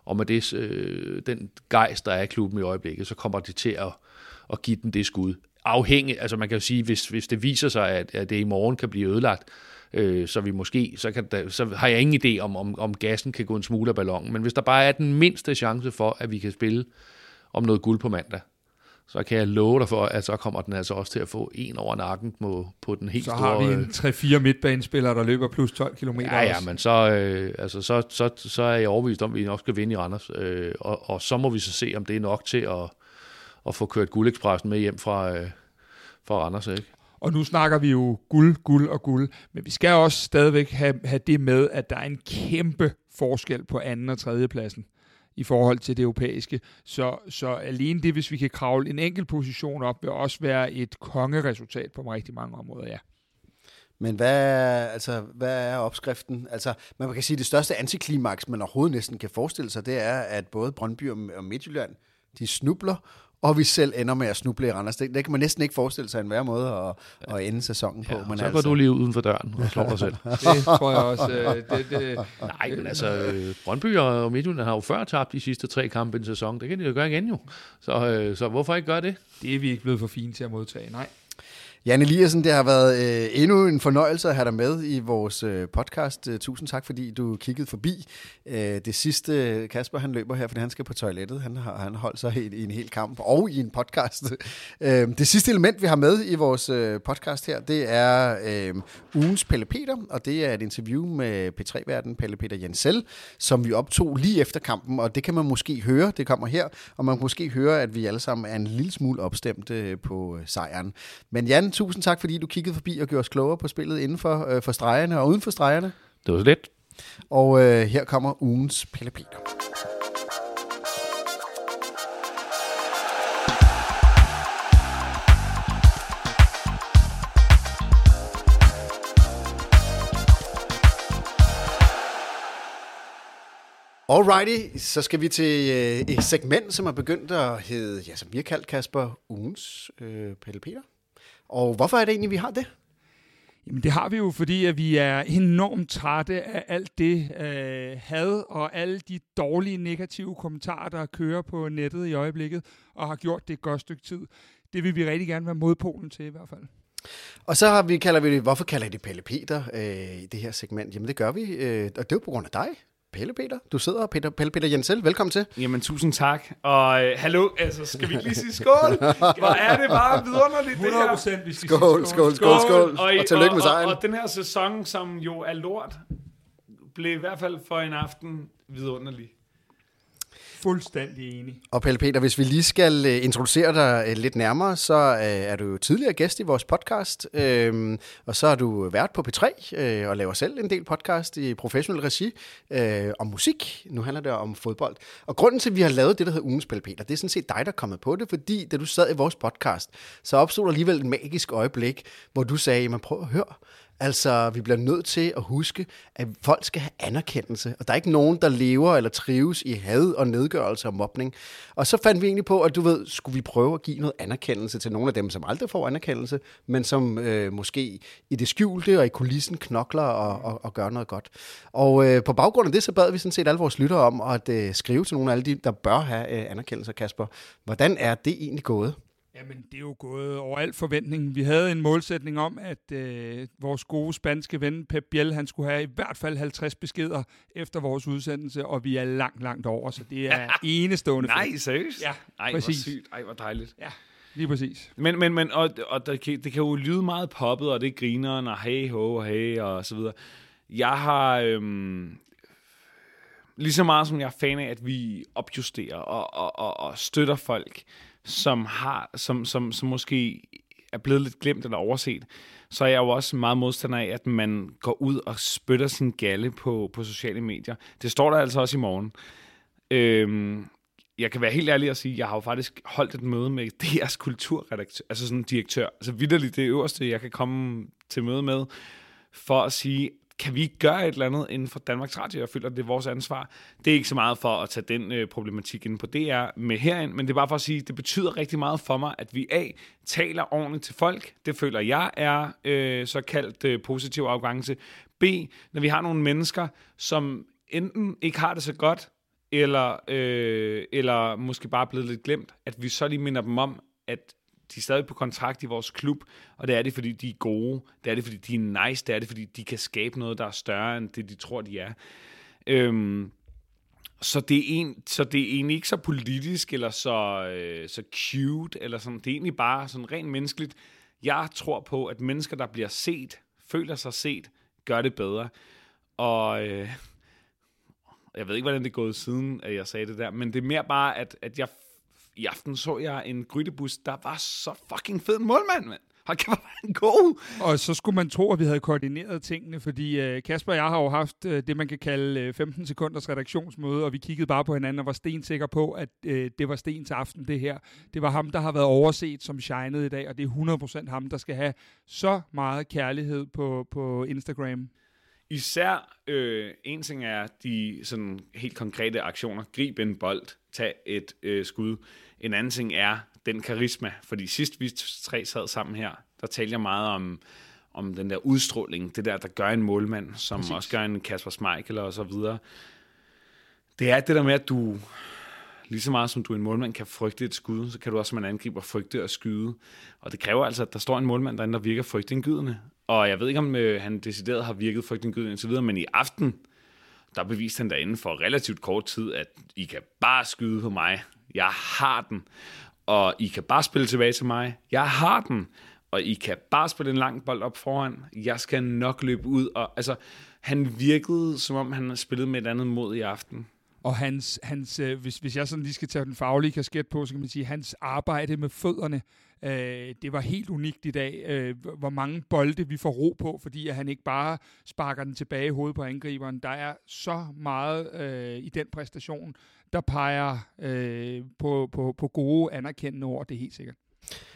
og med det, øh, den gejst, der er i klubben i øjeblikket, så kommer de til at, at give den det skud. Afhængig, altså man kan jo sige, hvis, hvis det viser sig, at, at det i morgen kan blive ødelagt, øh, så vi måske, så, kan der, så har jeg ingen idé om, om, om gassen kan gå en smule af ballonen, men hvis der bare er den mindste chance for, at vi kan spille om noget guld på mandag, så kan jeg love dig for, at så kommer den altså også til at få en over nakken på, på den helt store... Så har vi en 3-4 midtbanespillere, der løber plus 12 km Ja, ja, men så, øh, altså, så, så, så er jeg overbevist om, at vi nok skal vinde i Randers. Øh, og, og så må vi så se, om det er nok til at, at få kørt guldekspressen med hjem fra, øh, fra Randers, ikke? Og nu snakker vi jo guld, guld og guld, men vi skal også stadigvæk have, have det med, at der er en kæmpe forskel på anden og tredje pladsen i forhold til det europæiske. Så, så alene det, hvis vi kan kravle en enkelt position op, vil også være et kongeresultat på rigtig mange områder, ja. Men hvad er, altså, hvad er opskriften? Altså, man kan sige, at det største antiklimaks, man overhovedet næsten kan forestille sig, det er, at både Brøndby og Midtjylland, de snubler, og vi selv ender med at snuble i Randers. Det, det kan man næsten ikke forestille sig en værre måde at, ja. at ende sæsonen på. Ja, men så altså... går du lige uden for døren og slår dig selv. (laughs) det tror jeg også. Øh, det, det, (laughs) Nej, men altså, øh, Brøndby og Midtjylland har jo før tabt de sidste tre kampe i en sæson. Det kan de jo gøre igen jo. Så, øh, så hvorfor ikke gøre det? Det er vi ikke blevet for fine til at modtage, nej. Jan Eliassen, det har været øh, endnu en fornøjelse at have dig med i vores øh, podcast. Øh, tusind tak, fordi du kiggede forbi. Øh, det sidste, Kasper han løber her, fordi han skal på toilettet. Han har han holdt sig i, i en hel kamp og i en podcast. (laughs) Øh, det sidste element, vi har med i vores øh, podcast her, det er øh, ugens Pelle Peter, og det er et interview med P3-verden Pelle Peter Jensel, som vi optog lige efter kampen, og det kan man måske høre, det kommer her, og man kan måske høre, at vi alle sammen er en lille smule opstemte øh, på øh, sejren. Men Jan, tusind tak, fordi du kiggede forbi og gjorde os klogere på spillet inden for, øh, for stregerne og uden for stregerne. Det var så lidt. Og øh, her kommer ugens Pelle Peter. Alrighty, så skal vi til øh, et segment, som er begyndt at hedde, ja, som vi har kaldt Kasper, ugens øh, Pelle Peter. Og hvorfor er det egentlig, vi har det? Jamen det har vi jo, fordi at vi er enormt trætte af alt det øh, had og alle de dårlige negative kommentarer, der kører på nettet i øjeblikket, og har gjort det et godt stykke tid. Det vil vi rigtig gerne være modpolen til i hvert fald. Og så har vi, kalder vi det, hvorfor kalder I det Pelle Peter øh, i det her segment? Jamen det gør vi, øh, og det er jo på grund af dig. Pelle Peter, du sidder, Peter, Pelle Peter Jensel, velkommen til. Jamen, tusind tak. Og øh, hallo, altså, skal vi lige sige skål? Hvor er det bare vidunderligt, det her. 100% vi skal Skål, skål, skål, skål, skål. Og, og tillykke med sejren. Og, og den her sæson, som jo er lort, blev i hvert fald for en aften vidunderlig. Fuldstændig enig. Og Pelle Peter, hvis vi lige skal øh, introducere dig øh, lidt nærmere, så øh, er du jo tidligere gæst i vores podcast, uh, og så har du været på P3 og laver selv en del podcast i professionel regi uh, om musik. Nu handler det om fodbold. Og grunden til, at vi har lavet det, der hedder Ugens Pelle Peter, det er sådan set dig, der er kommet på det, fordi da du sad i vores podcast, så opstod der alligevel et magisk øjeblik, hvor du sagde, man prøv at høre, Altså, vi bliver nødt til at huske, at folk skal have anerkendelse, og der er ikke nogen, der lever eller trives i had og nedgørelse og mobning. Og så fandt vi egentlig på, at du ved, skulle vi prøve at give noget anerkendelse til nogle af dem, som aldrig får anerkendelse, men som øh, måske i det skjulte og i kulissen knokler og, og, og gør noget godt. Og øh, på baggrund af det, så bad vi sådan set alle vores lyttere om at øh, skrive til nogle af alle de, der bør have øh, anerkendelse, Kasper. Hvordan er det egentlig gået? Jamen, det er jo gået over al forventning. Vi havde en målsætning om, at øh, vores gode spanske ven Pep Biel, han skulle have i hvert fald 50 beskeder efter vores udsendelse, og vi er langt, langt over, så det er (laughs) enestående. Nej, seriøst? Ja, Ej, præcis. hvor sygt. Ej, hvor dejligt. Ja, lige præcis. Men, men, men og, og det, kan, det kan jo lyde meget poppet, og det er grineren, og hey ho, hey, og så videre. Jeg har... Øhm, lige så meget som jeg er fan af, at vi opjusterer og, og, og, og støtter folk, som har, som, som, som måske er blevet lidt glemt eller overset, så er jeg jo også meget modstander af, at man går ud og spytter sin galle på, på sociale medier. Det står der altså også i morgen. Øhm, jeg kan være helt ærlig at sige, at jeg har jo faktisk holdt et møde med DR's kulturredaktør, altså sådan en direktør, altså vidderligt det øverste, jeg kan komme til møde med, for at sige, kan vi ikke gøre et eller andet inden for Danmarks Radio? Jeg føler, at det er vores ansvar. Det er ikke så meget for at tage den øh, problematik ind på DR med herind, men det er bare for at sige, at det betyder rigtig meget for mig, at vi A, taler ordentligt til folk. Det føler jeg er øh, såkaldt øh, positiv afgangse. B, når vi har nogle mennesker, som enten ikke har det så godt, eller, øh, eller måske bare er blevet lidt glemt, at vi så lige minder dem om, at de er stadig på kontrakt i vores klub, og det er det, fordi de er gode, det er det, fordi de er nice, det er det, fordi de kan skabe noget, der er større end det, de tror, de er. Øhm, så det, er en, så det er egentlig ikke så politisk, eller så, øh, så cute, eller sådan. Det er egentlig bare sådan rent menneskeligt. Jeg tror på, at mennesker, der bliver set, føler sig set, gør det bedre. Og øh, jeg ved ikke, hvordan det er gået siden, at jeg sagde det der, men det er mere bare, at, at jeg i aften så jeg en grydebus, der var så fucking fed en målmand, mand. Hold kæft, hvor var god! Og så skulle man tro, at vi havde koordineret tingene, fordi øh, Kasper og jeg har jo haft øh, det, man kan kalde øh, 15 sekunders redaktionsmøde, og vi kiggede bare på hinanden og var stensikre på, at øh, det var Stens aften, det her. Det var ham, der har været overset som shinede i dag, og det er 100% ham, der skal have så meget kærlighed på, på Instagram. Især øh, en ting er de sådan helt konkrete aktioner. Grib en bold, tag et øh, skud. En anden ting er den karisma. Fordi sidst vi tre sad sammen her, der talte jeg meget om, om den der udstråling. Det der, der gør en målmand, som Præcis. også gør en Kasper Schmeichel og så videre. Det er det der med, at du lige så meget som du en målmand kan frygte et skud, så kan du også som en angriber frygte at skyde. Og det kræver altså, at der står en målmand derinde, der virker frygtindgydende. Og jeg ved ikke, om øh, han decideret har virket frygtindgydende indtil videre, men i aften, der beviste han derinde for relativt kort tid, at I kan bare skyde på mig. Jeg har den. Og I kan bare spille tilbage til mig. Jeg har den. Og I kan bare spille en lang bold op foran. Jeg skal nok løbe ud. Og altså, han virkede, som om han spillet med et andet mod i aften. Og hans, hans øh, hvis, hvis jeg sådan lige skal tage den faglige kasket på, så kan man sige, hans arbejde med fødderne, øh, det var helt unikt i dag. Øh, hvor mange bolde vi får ro på, fordi at han ikke bare sparker den tilbage i hovedet på angriberen. Der er så meget øh, i den præstation, der peger øh, på, på, på gode, anerkendende ord, det er helt sikkert.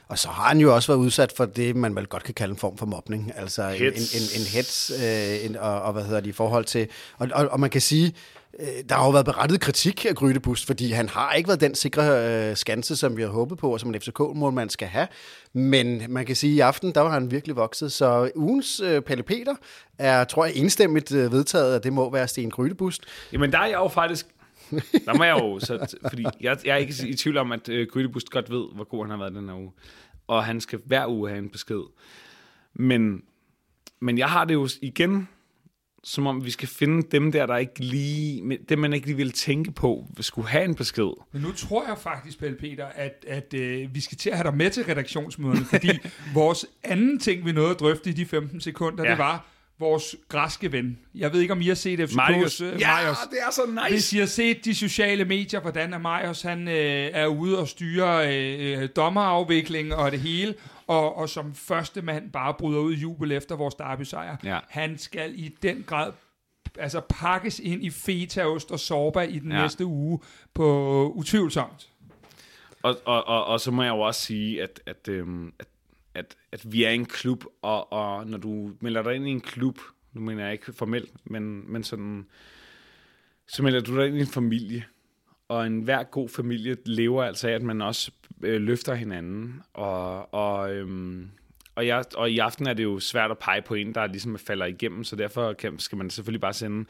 Og så har han jo også været udsat for det, man vel godt kan kalde en form for mobning. Altså en, en, en, en hets, øh, en, og, og hvad hedder det, i forhold til... Og, og, og man kan sige, Øh, der har jo været berettet kritik af Grydebust, fordi han har ikke været den sikre øh, skanse, som vi har håbet på, og som en FCK-målmand skal have. Men man kan sige, at i aften, der var han virkelig vokset. Så ugens øh, Pelle Peter er, tror jeg, enstemmigt øh, vedtaget, at det må være Sten Grydebust. Jamen, der er jeg jo faktisk der må jeg jo, så, fordi jeg, jeg er ikke i tvivl om, at øh, Grydebust godt ved, hvor god han har været den her uge. Og han skal hver uge have en besked. Men, men jeg har det jo igen, som om vi skal finde dem der, der ikke lige, dem man ikke lige vil tænke på, skulle have en besked. Men nu tror jeg faktisk, Pelle Peter, at, at øh, vi skal til at have dig med til redaktionsmøderne, fordi (laughs) vores anden ting, vi nåede at drøfte i de 15 sekunder, ja. det var, vores græske ven. Jeg ved ikke, om I har set FCK's Marius. Uh, ja, Marius. det er så nice. Hvis I har set de sociale medier, hvordan er Marius han, øh, er ude og styre øh, dommerafvikling og det hele, og, og som første mand bare bryder ud i jubel efter vores derby-sejr. Ja. Han skal i den grad altså pakkes ind i fetaost og sorba i den ja. næste uge på utvivlsomt. Og, og, og, og så må jeg jo også sige, at, at, øhm, at at, at vi er en klub, og, og når du melder dig ind i en klub, nu mener jeg ikke formelt, men, men sådan, så melder du dig ind i en familie. Og en hver god familie lever altså af, at man også øh, løfter hinanden. Og, og øhm, og, jeg, og i aften er det jo svært at pege på en, der ligesom falder igennem, så derfor kan, skal man selvfølgelig bare sende.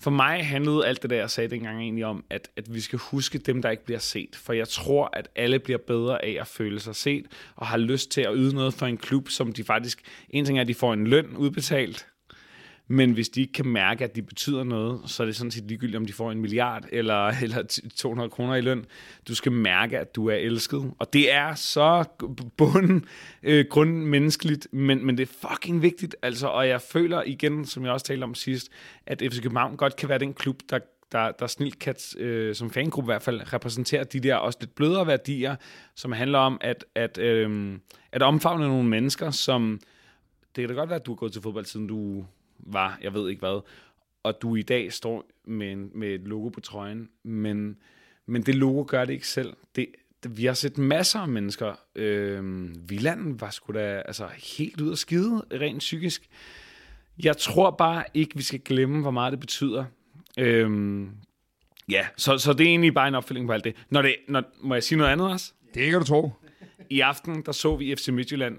For mig handlede alt det der, jeg sagde dengang egentlig om, at, at vi skal huske dem, der ikke bliver set. For jeg tror, at alle bliver bedre af at føle sig set, og har lyst til at yde noget for en klub, som de faktisk... En ting er, at de får en løn udbetalt, men hvis de ikke kan mærke, at de betyder noget, så er det sådan set ligegyldigt, om de får en milliard (laughs) eller, eller 200 kroner i løn. Du skal mærke, at du er elsket. Og det er så bund øh, grundmenneskeligt, men, men det er fucking vigtigt. Altså, og jeg føler igen, som jeg også talte om sidst, at FC København godt kan være den klub, der der, der snilt kan, øh, som fangruppe i hvert fald, repræsenterer de der også lidt blødere værdier, som handler om at, at, øh, at omfavne nogle mennesker, som... Det kan da godt være, at du har gået til fodbold, siden du var, jeg ved ikke hvad, og du i dag står med, en, med et logo på trøjen, men, men det logo gør det ikke selv. Det, det, vi har set masser af mennesker. Øh, Villand var sgu da altså, helt ud af skide, rent psykisk. Jeg tror bare ikke, vi skal glemme, hvor meget det betyder. Øh, ja, så, så det er egentlig bare en opfølging på alt det. Når det når, må jeg sige noget andet også? Det kan du tro. I aften, der så vi FC Midtjylland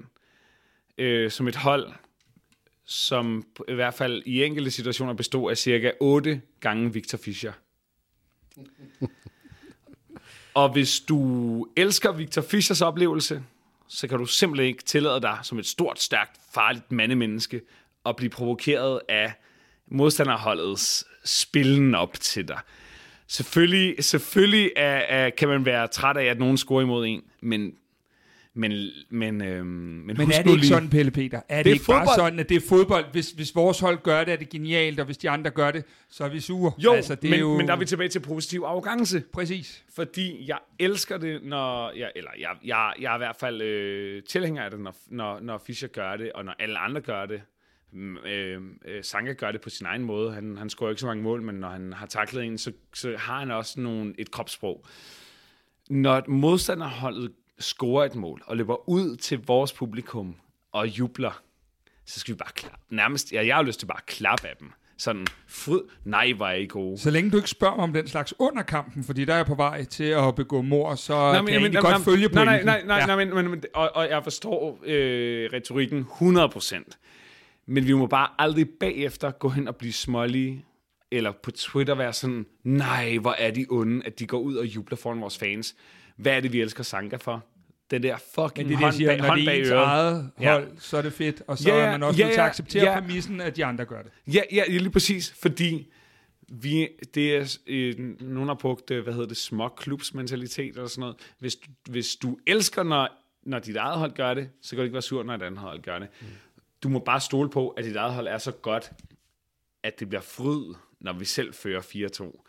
øh, som et hold, som i hvert fald i enkelte situationer bestod af cirka 8 gange Victor Fischer. (laughs) Og hvis du elsker Victor Fischers oplevelse, så kan du simpelthen ikke tillade dig som et stort, stærkt, farligt mandemenneske at blive provokeret af modstanderholdets spillen op til dig. Selvfølgelig, selvfølgelig er, er, kan man være træt af, at nogen scorer imod en, men Men, men, øhm, men, Men er det ikke lige, sådan, Pelle Peter? Er det, Det er ikke bare fodbold. sådan, at det er fodbold? Hvis, hvis vores hold gør det, er det genialt, og hvis de andre gør det, så er vi sure. Jo, altså, det men, er jo... men der er vi tilbage til positiv arrogance. Præcis. Fordi jeg elsker det, når... Jeg, eller jeg, jeg, jeg er i hvert fald øh, tilhænger af det, når, når, når Fischer gør det, og når alle andre gør det. Mm, Øh, øh, Sanka gør det på sin egen måde. Han, han scorer ikke så mange mål, men når han har taklet en, så, så har han også nogle, et kropssprog. Når modstanderholdet scorer et mål og løber ud til vores publikum og jubler, så skal vi bare klappe. Nærmest, ja, jeg har lyst til bare at klappe af dem. Sådan, fryd, nej, hvor er I gode. Så længe du ikke spørger mig om den slags under kampen, fordi der er jeg på vej til at begå mor, så nej, kan jeg egentlig godt følge nej, nej, pointen. nej, nej, Ja. nej, men, men, men, og, og jeg forstår øh, retorikken 100%. Men vi må bare aldrig bagefter gå hen og blive smålige, eller på Twitter være sådan, nej, hvor er de onde, at de går ud og jubler foran vores fans. Hvad er det, vi elsker Sanka for? Den der fucking det hånd, siger, bag, når hånd det er bag øret. eget Ja. hold, så er det fedt, og så Ja, ja, er man også ja, nødt til at ja, acceptere ja. præmissen, at de andre gør det. Ja, ja, lige præcis, fordi vi, det er, øh, nogen har brugt, øh, hvad hedder det, småklubsmentalitet eller sådan noget. Hvis, du- hvis du elsker, når, når dit eget hold gør det, så kan du ikke være sur, når et andet hold gør det. Mm. Du må bare stole på, at dit eget hold er så godt, at det bliver fryd, når vi selv fører 4-2.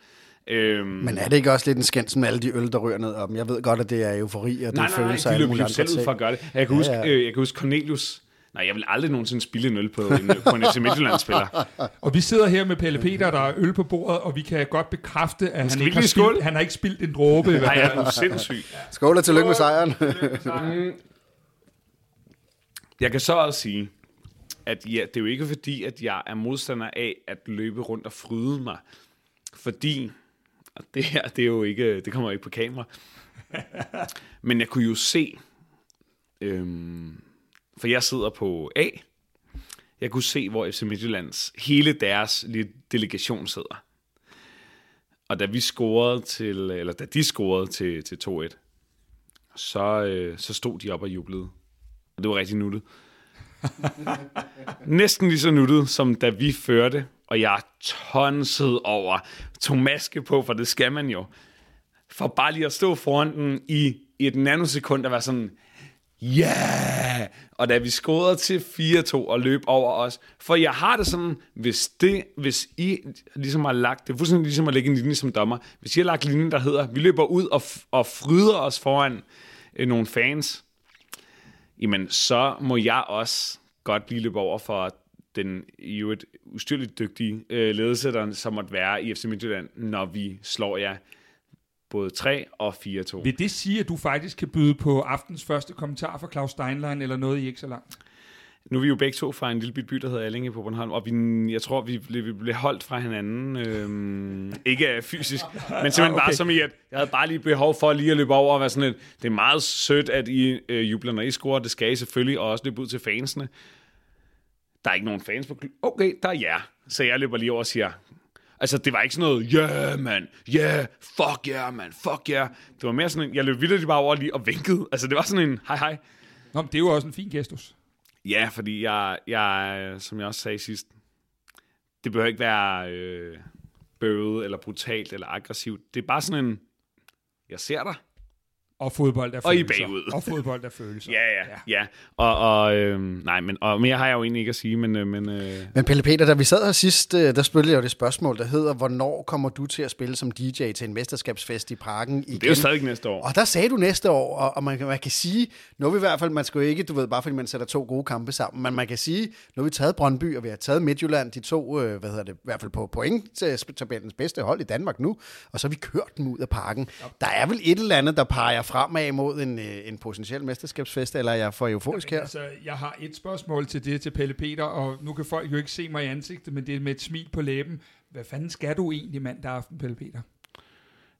Øhm, Men er det ikke også lidt en skændsel med alle de øl, der rører ned om? Jeg ved godt, at det er eufori, og det nej, er nej, følelser af alle mulige andre selv ud for at gøre det. Jeg kan, Ja, huske, ja. øh, jeg kan huske Cornelius. Nej, jeg vil aldrig nogensinde spille en øl på en, på en FC Midtjylland-spiller. (laughs) Og vi sidder her med Pelle Peter, der er øl på bordet, og vi kan godt bekræfte, at han ikke, har spildt, han har ikke spildt en dråbe. i hvert Nej, fald. jeg er sindssyg. Skål og tillykke med sejren. Jeg kan så også sige, at ja, det er jo ikke fordi, at jeg er modstander af at løbe rundt og fryde mig. Fordi, og (laughs) det her, det er jo ikke, det kommer jo ikke på kamera. (laughs) Men jeg kunne jo se, øhm, for jeg sidder på A, jeg kunne se, hvor FC Midtjyllands, hele deres lille delegation sidder. Og da vi scorede til, eller da de scorede til, til 2-1, så, øh, så stod de op og jublede. Og det var rigtig nuttet. (laughs) Næsten lige så nuttet, som da vi førte, og jeg tonsede over, tog maske på, for det skal man jo. For bare lige at stå foran den i, i et nanosekund, og være sådan, ja! Yeah! Og da vi scorede til 4-2 og løb over os, for jeg har det sådan, hvis, det, hvis I ligesom har lagt, det er fuldstændig ligesom at lægge en linje som dommer, hvis I har lagt linjen, der hedder, vi løber ud og, og fryder os foran øh, nogle fans, jamen så må jeg også godt lige løbe over for den i øvrigt ustyrligt dygtige øh, ledelse, der så måtte være i FC Midtjylland, når vi slår jer både 3 og 4-2. Vil det sige, at du faktisk kan byde på aftens første kommentar fra Claus Steinlein, eller noget i ikke så langt? Nu er vi jo begge to fra en lille bit by, der hedder Allinge på Bornholm, og vi, jeg tror, vi blev, vi blev holdt fra hinanden. Øhm, (laughs) ikke fysisk, men simpelthen okay. bare som i, at jeg havde bare lige behov for lige at løbe over og være sådan lidt, det er meget sødt, at I øh, jubler, når I scorer. Det skal I selvfølgelig, og også løbe ud til fansene. Der er ikke nogen fans på klubben. Okay, der er jer. Så jeg løber lige over og siger, Altså, det var ikke sådan noget, yeah, man, yeah, fuck yeah, man, fuck yeah. Det var mere sådan en, jeg løb vildt bare over lige og vinkede. Altså, det var sådan en, hej, hej. Nå, men det er jo også en fin gestus. Ja, fordi jeg, jeg, som jeg også sagde sidst, det behøver ikke være øh, bøvet, eller brutalt, eller aggressivt. Det er bare sådan en, jeg ser dig. Og fodbold er Og I er følelser. bagud. Og fodbold er følelser. (laughs) Ja, ja, ja. ja. Og, og øh, nej, men og mere har jeg jo egentlig ikke at sige, men, øh, men øh, Men Pelle Peter, da vi sad her sidst, øh, der spillede jeg jo det spørgsmål, der hedder, hvornår kommer du til at spille som DJ til en mesterskabsfest i parken igen? det er jo stadig næste år. Og der sagde du næste år, og, og man, kan- man kan sige, nu er vi i hvert fald, man skal jo ikke, du ved, bare fordi man sætter to gode kampe sammen, men man kan sige, nu har vi taget Brøndby, og vi har taget Midtjylland, de to, øh, hvad hedder det, i hvert fald på point til tabellens bedste hold i Danmark nu, og så har vi kørt dem ud af parken. Der er vel et eller andet, der peger fremad mod en, øh, en potentiel mesterskabsfest, eller er jeg for euforisk her? Altså, jeg har et spørgsmål til det til Pelle Peter, og nu kan folk jo ikke se mig i ansigtet, men det er med et smil på læben. Hvad fanden skal du egentlig mandag aften, Pelle Peter?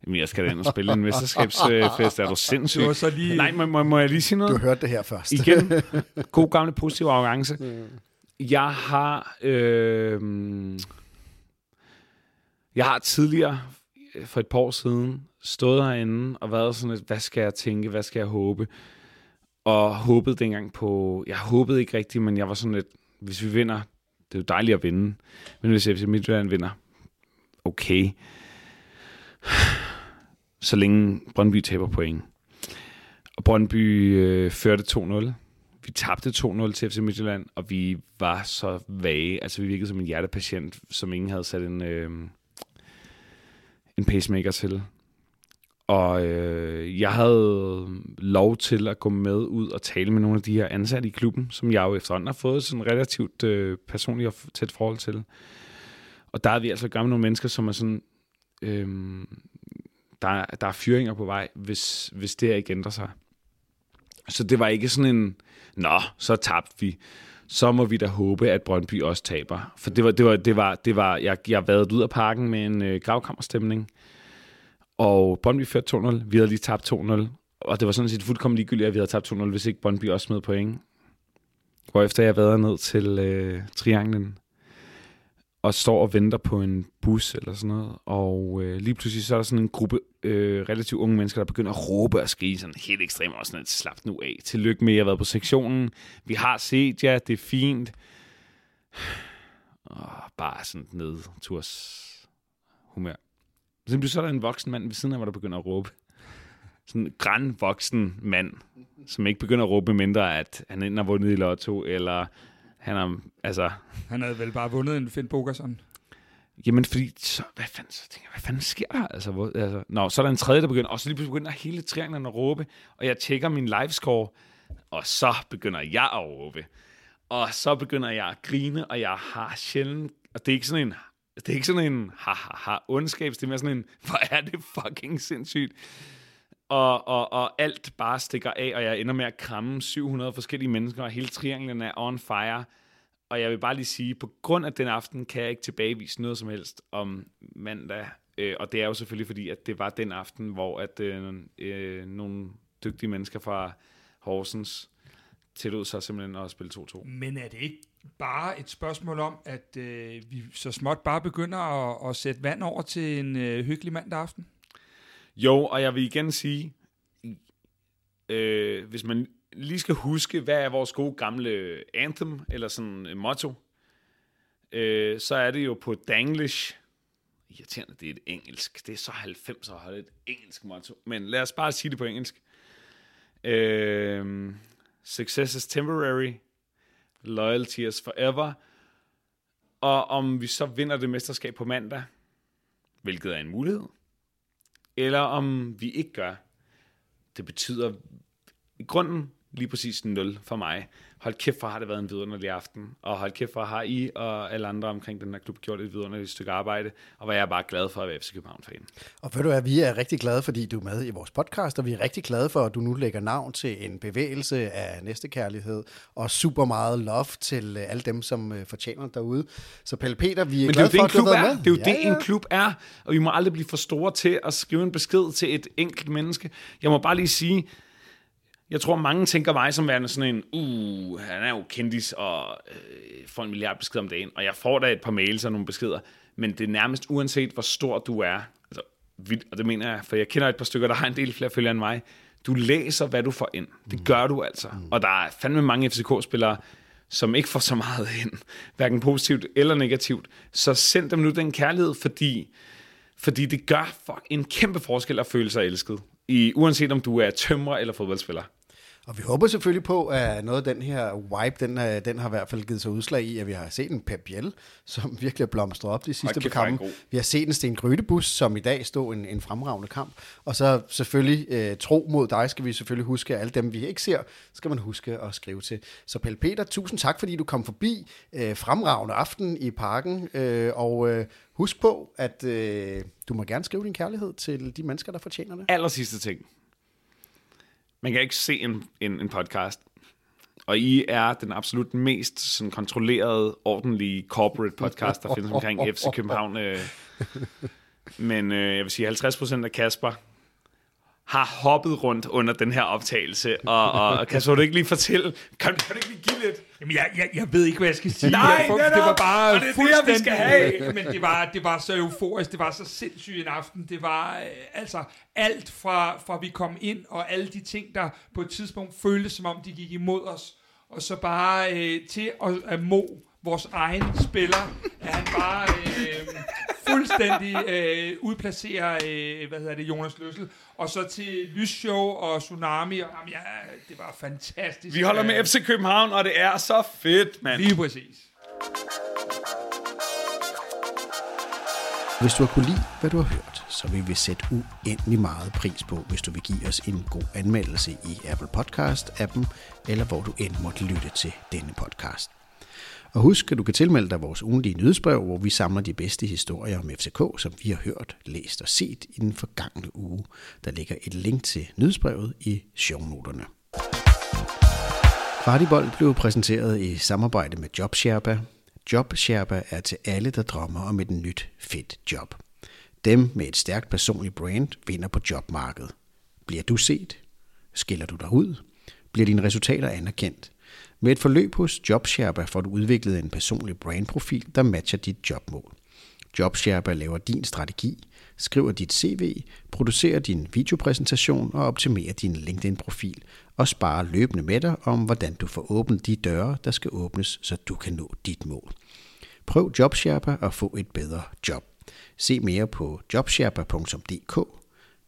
Jamen, jeg skal da ind og spille en mesterskabsfest. Er du sindssyg? Det var så lige... Nej, må, må, må jeg lige sige noget? Du hørte det her først. Igen, (laughs) god gamle positiv arrogance. Jeg har, øh, jeg har tidligere, for et par år siden, stået herinde og været sådan lidt, hvad skal jeg tænke, hvad skal jeg håbe? Og håbede dengang på, jeg håbede ikke rigtigt, men jeg var sådan lidt, hvis vi vinder, det er jo dejligt at vinde, men hvis FC Midtjylland vinder, okay. Så længe Brøndby taber point. Og Brøndby øh, førte 2-0. Vi tabte 2-0 til FC Midtjylland, og vi var så vage. Altså, vi virkede som en hjertepatient, som ingen havde sat en, øh, en pacemaker til. Og øh, jeg havde lov til at gå med ud og tale med nogle af de her ansatte i klubben, som jeg jo efterhånden har fået sådan relativt øh, personligt og tæt forhold til. Og der er vi altså gamle nogle mennesker, som er sådan... Øh, der, der er fyringer på vej, hvis, hvis det her ikke ændrer sig. Så det var ikke sådan en, nå, så tabte vi. Så må vi da håbe, at Brøndby også taber. For det var, det var, det var, det var jeg, jeg været ud af parken med en øh, gravkammerstemning. Og Brøndby førte 2-0. Vi havde lige tabt 2-0. Og det var sådan set fuldkommen ligegyldigt, at vi havde tabt 2-0, hvis ikke Brøndby også smed point. efter jeg været ned til øh, Trianglen og står og venter på en bus eller sådan noget. Og øh, lige pludselig så er der sådan en gruppe øh, relativt unge mennesker, der begynder at råbe og skrige sådan helt ekstremt og sådan et slap nu af. Tillykke med, at jeg har været på sektionen. Vi har set jer, det er fint. (sighs) Og bare sådan ned turs humør. Så, så er der en voksen mand ved siden af, hvor der begynder at råbe. Sådan en græn voksen mand, som ikke begynder at råbe mindre, at han enten har vundet i lotto, eller han har, altså... Han havde vel bare vundet en Finn Bogerson. Jamen, fordi, så, hvad fanden, så tænker jeg, hvad fanden sker der? Altså, hvor, altså, nå, så er der en tredje, der begynder, og så lige begynder hele trianglen at råbe, og jeg tjekker min livescore, og så begynder jeg at råbe. Og så begynder jeg at grine, og jeg har sjældent, og det er ikke sådan en, det er ikke sådan en ha, ha, ha ondskabs, det er mere sådan en, hvor er det fucking sindssygt. Og, og, og alt bare stikker af, og jeg ender med at kramme 700 forskellige mennesker, og hele trianglen er on fire. Og jeg vil bare lige sige, på grund af den aften, kan jeg ikke tilbagevise noget som helst om mandag. Øh, og det er jo selvfølgelig fordi, at det var den aften, hvor at øh, øh, nogle dygtige mennesker fra Horsens tillod sig simpelthen at spille 2-2. Men er det ikke bare et spørgsmål om, at øh, vi så småt bare begynder at, at sætte vand over til en øh, hyggelig mandag aften? Jo, og jeg vil igen sige, øh, hvis man lige skal huske, hvad er vores gode gamle anthem, eller sådan et motto, øh, så er det jo på Danglish. Irriterende, det er et engelsk. Det er så 90 at holde et engelsk motto. Men lad os bare sige det på engelsk. Øh, success is temporary, loyalty is forever. Og om vi så vinder det mesterskab på mandag, hvilket er en mulighed, eller om vi ikke gør. Det betyder i grunden lige præcis 0 for mig. Hold kæft for har det været en vidunderlig aften, og hold kæft for har I og alle andre omkring den her klub gjort et vidunderligt stykke arbejde, og hvor jeg er bare glad for at være FC København-fan. Og ved du hvad, vi er rigtig glade, fordi du er med i vores podcast, og vi er rigtig glade for, at du nu lægger navn til en bevægelse af næstekærlighed, og super meget love til alle dem, som øh, fortjener derude. Så Pelle Peter, vi er Men glade det er jo for, det, en at du klub har er. med. Det er jo ja, det, en klub er, og vi må aldrig blive for store til at skrive en besked til et enkelt menneske. Jeg må bare lige sige, jeg tror, mange tænker mig som værende sådan en, uh, han er jo kendis og øh, får en milliard beskeder om dagen, og jeg får da et par mails og nogle beskeder, men det er nærmest uanset, hvor stor du er, altså, og det mener jeg, for jeg kender et par stykker, der har en del flere følgere end mig, du læser, hvad du får ind. Det gør du altså. Og der er fandme mange FCK-spillere, som ikke får så meget ind, hverken positivt eller negativt. Så send dem nu den kærlighed, fordi, fordi det gør fuck, en kæmpe forskel at føle sig elsket. I, uanset om du er tømrer eller fodboldspiller. Og vi håber selvfølgelig på, at noget af den her vibe, den, er, den har i hvert fald givet sig udslag i, at vi har set en Pep Biel, som (laughs) virkelig er blomstret op de sidste par kampe. Vi har set en Sten Grydebus, som i dag stod en, en fremragende kamp. Og så selvfølgelig øh, tro mod dig, skal vi selvfølgelig huske, at alle dem, vi ikke ser, skal man huske at skrive til. Så Pelle Peter, tusind tak, fordi du kom forbi øh, fremragende aften i parken. Øh, og øh, husk på, at øh, du må gerne skrive din kærlighed til de mennesker, der fortjener det. Aller sidste ting. Man kan ikke se en, en, en podcast. Og I er den absolut mest sådan, kontrollerede, ordentlige corporate podcast, der findes omkring FC København. Øh. (laughs) Men øh, jeg vil sige, 50% af Kasper har hoppet rundt under den her optagelse. Og, og, Kasper, vil du ikke lige fortælle? Kan, kan du ikke lige give lidt? Jamen, jeg, jeg, jeg ved ikke, hvad jeg skal sige. Nej, jeg, det var bare Og det er det, fuldstændig... vi skal have. Men det var, det var så euforisk, det var så sindssygt en aften. Det var øh, altså alt fra, fra vi kom ind, og alle de ting, der på et tidspunkt føltes, som om de gik imod os. Og så bare øh, til at, at Mo, vores egen spiller, at han bare øh, fuldstændig øh, udplacere, øh, hvad hedder det, Jonas Løssel. Og så til Lysshow og Tsunami. Og, jamen, ja, det var fantastisk. Vi holder med FC København, og det er så fedt, mand. Lige præcis. Hvis du har kunne lide, hvad du har hørt, så vil vi sætte uendelig meget pris på, hvis du vil give os en god anmeldelse i Apple Podcast-appen, eller hvor du end måtte lytte til denne podcast. Og husk, at du kan tilmelde dig vores ugenlige nyhedsbrev, hvor vi samler de bedste historier om FCK, som vi har hørt, læst og set i den forgangne uge. Der ligger et link til nyhedsbrevet i shownoterne. Kvartibold blev præsenteret i samarbejde med JobSherpa. JobSherpa er til alle, der drømmer om et nyt, fedt job. Dem med et stærkt personligt brand vinder på jobmarkedet. Bliver du set? Skiller du dig ud? Bliver dine resultater anerkendt? Med et forløb hos JobSherpa får du udviklet en personlig brandprofil, der matcher dit jobmål. JobSherpa laver din strategi, skriver dit CV, producerer din videopræsentation og optimerer din LinkedIn-profil og sparer løbende med dig om, hvordan du får åbnet de døre, der skal åbnes, så du kan nå dit mål. Prøv JobSherpa og få et bedre job. Se mere på jobsherpa.dk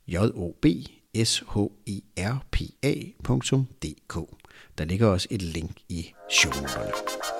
j o b s h e r p a.dk. Der ligger også et link i shownoterne.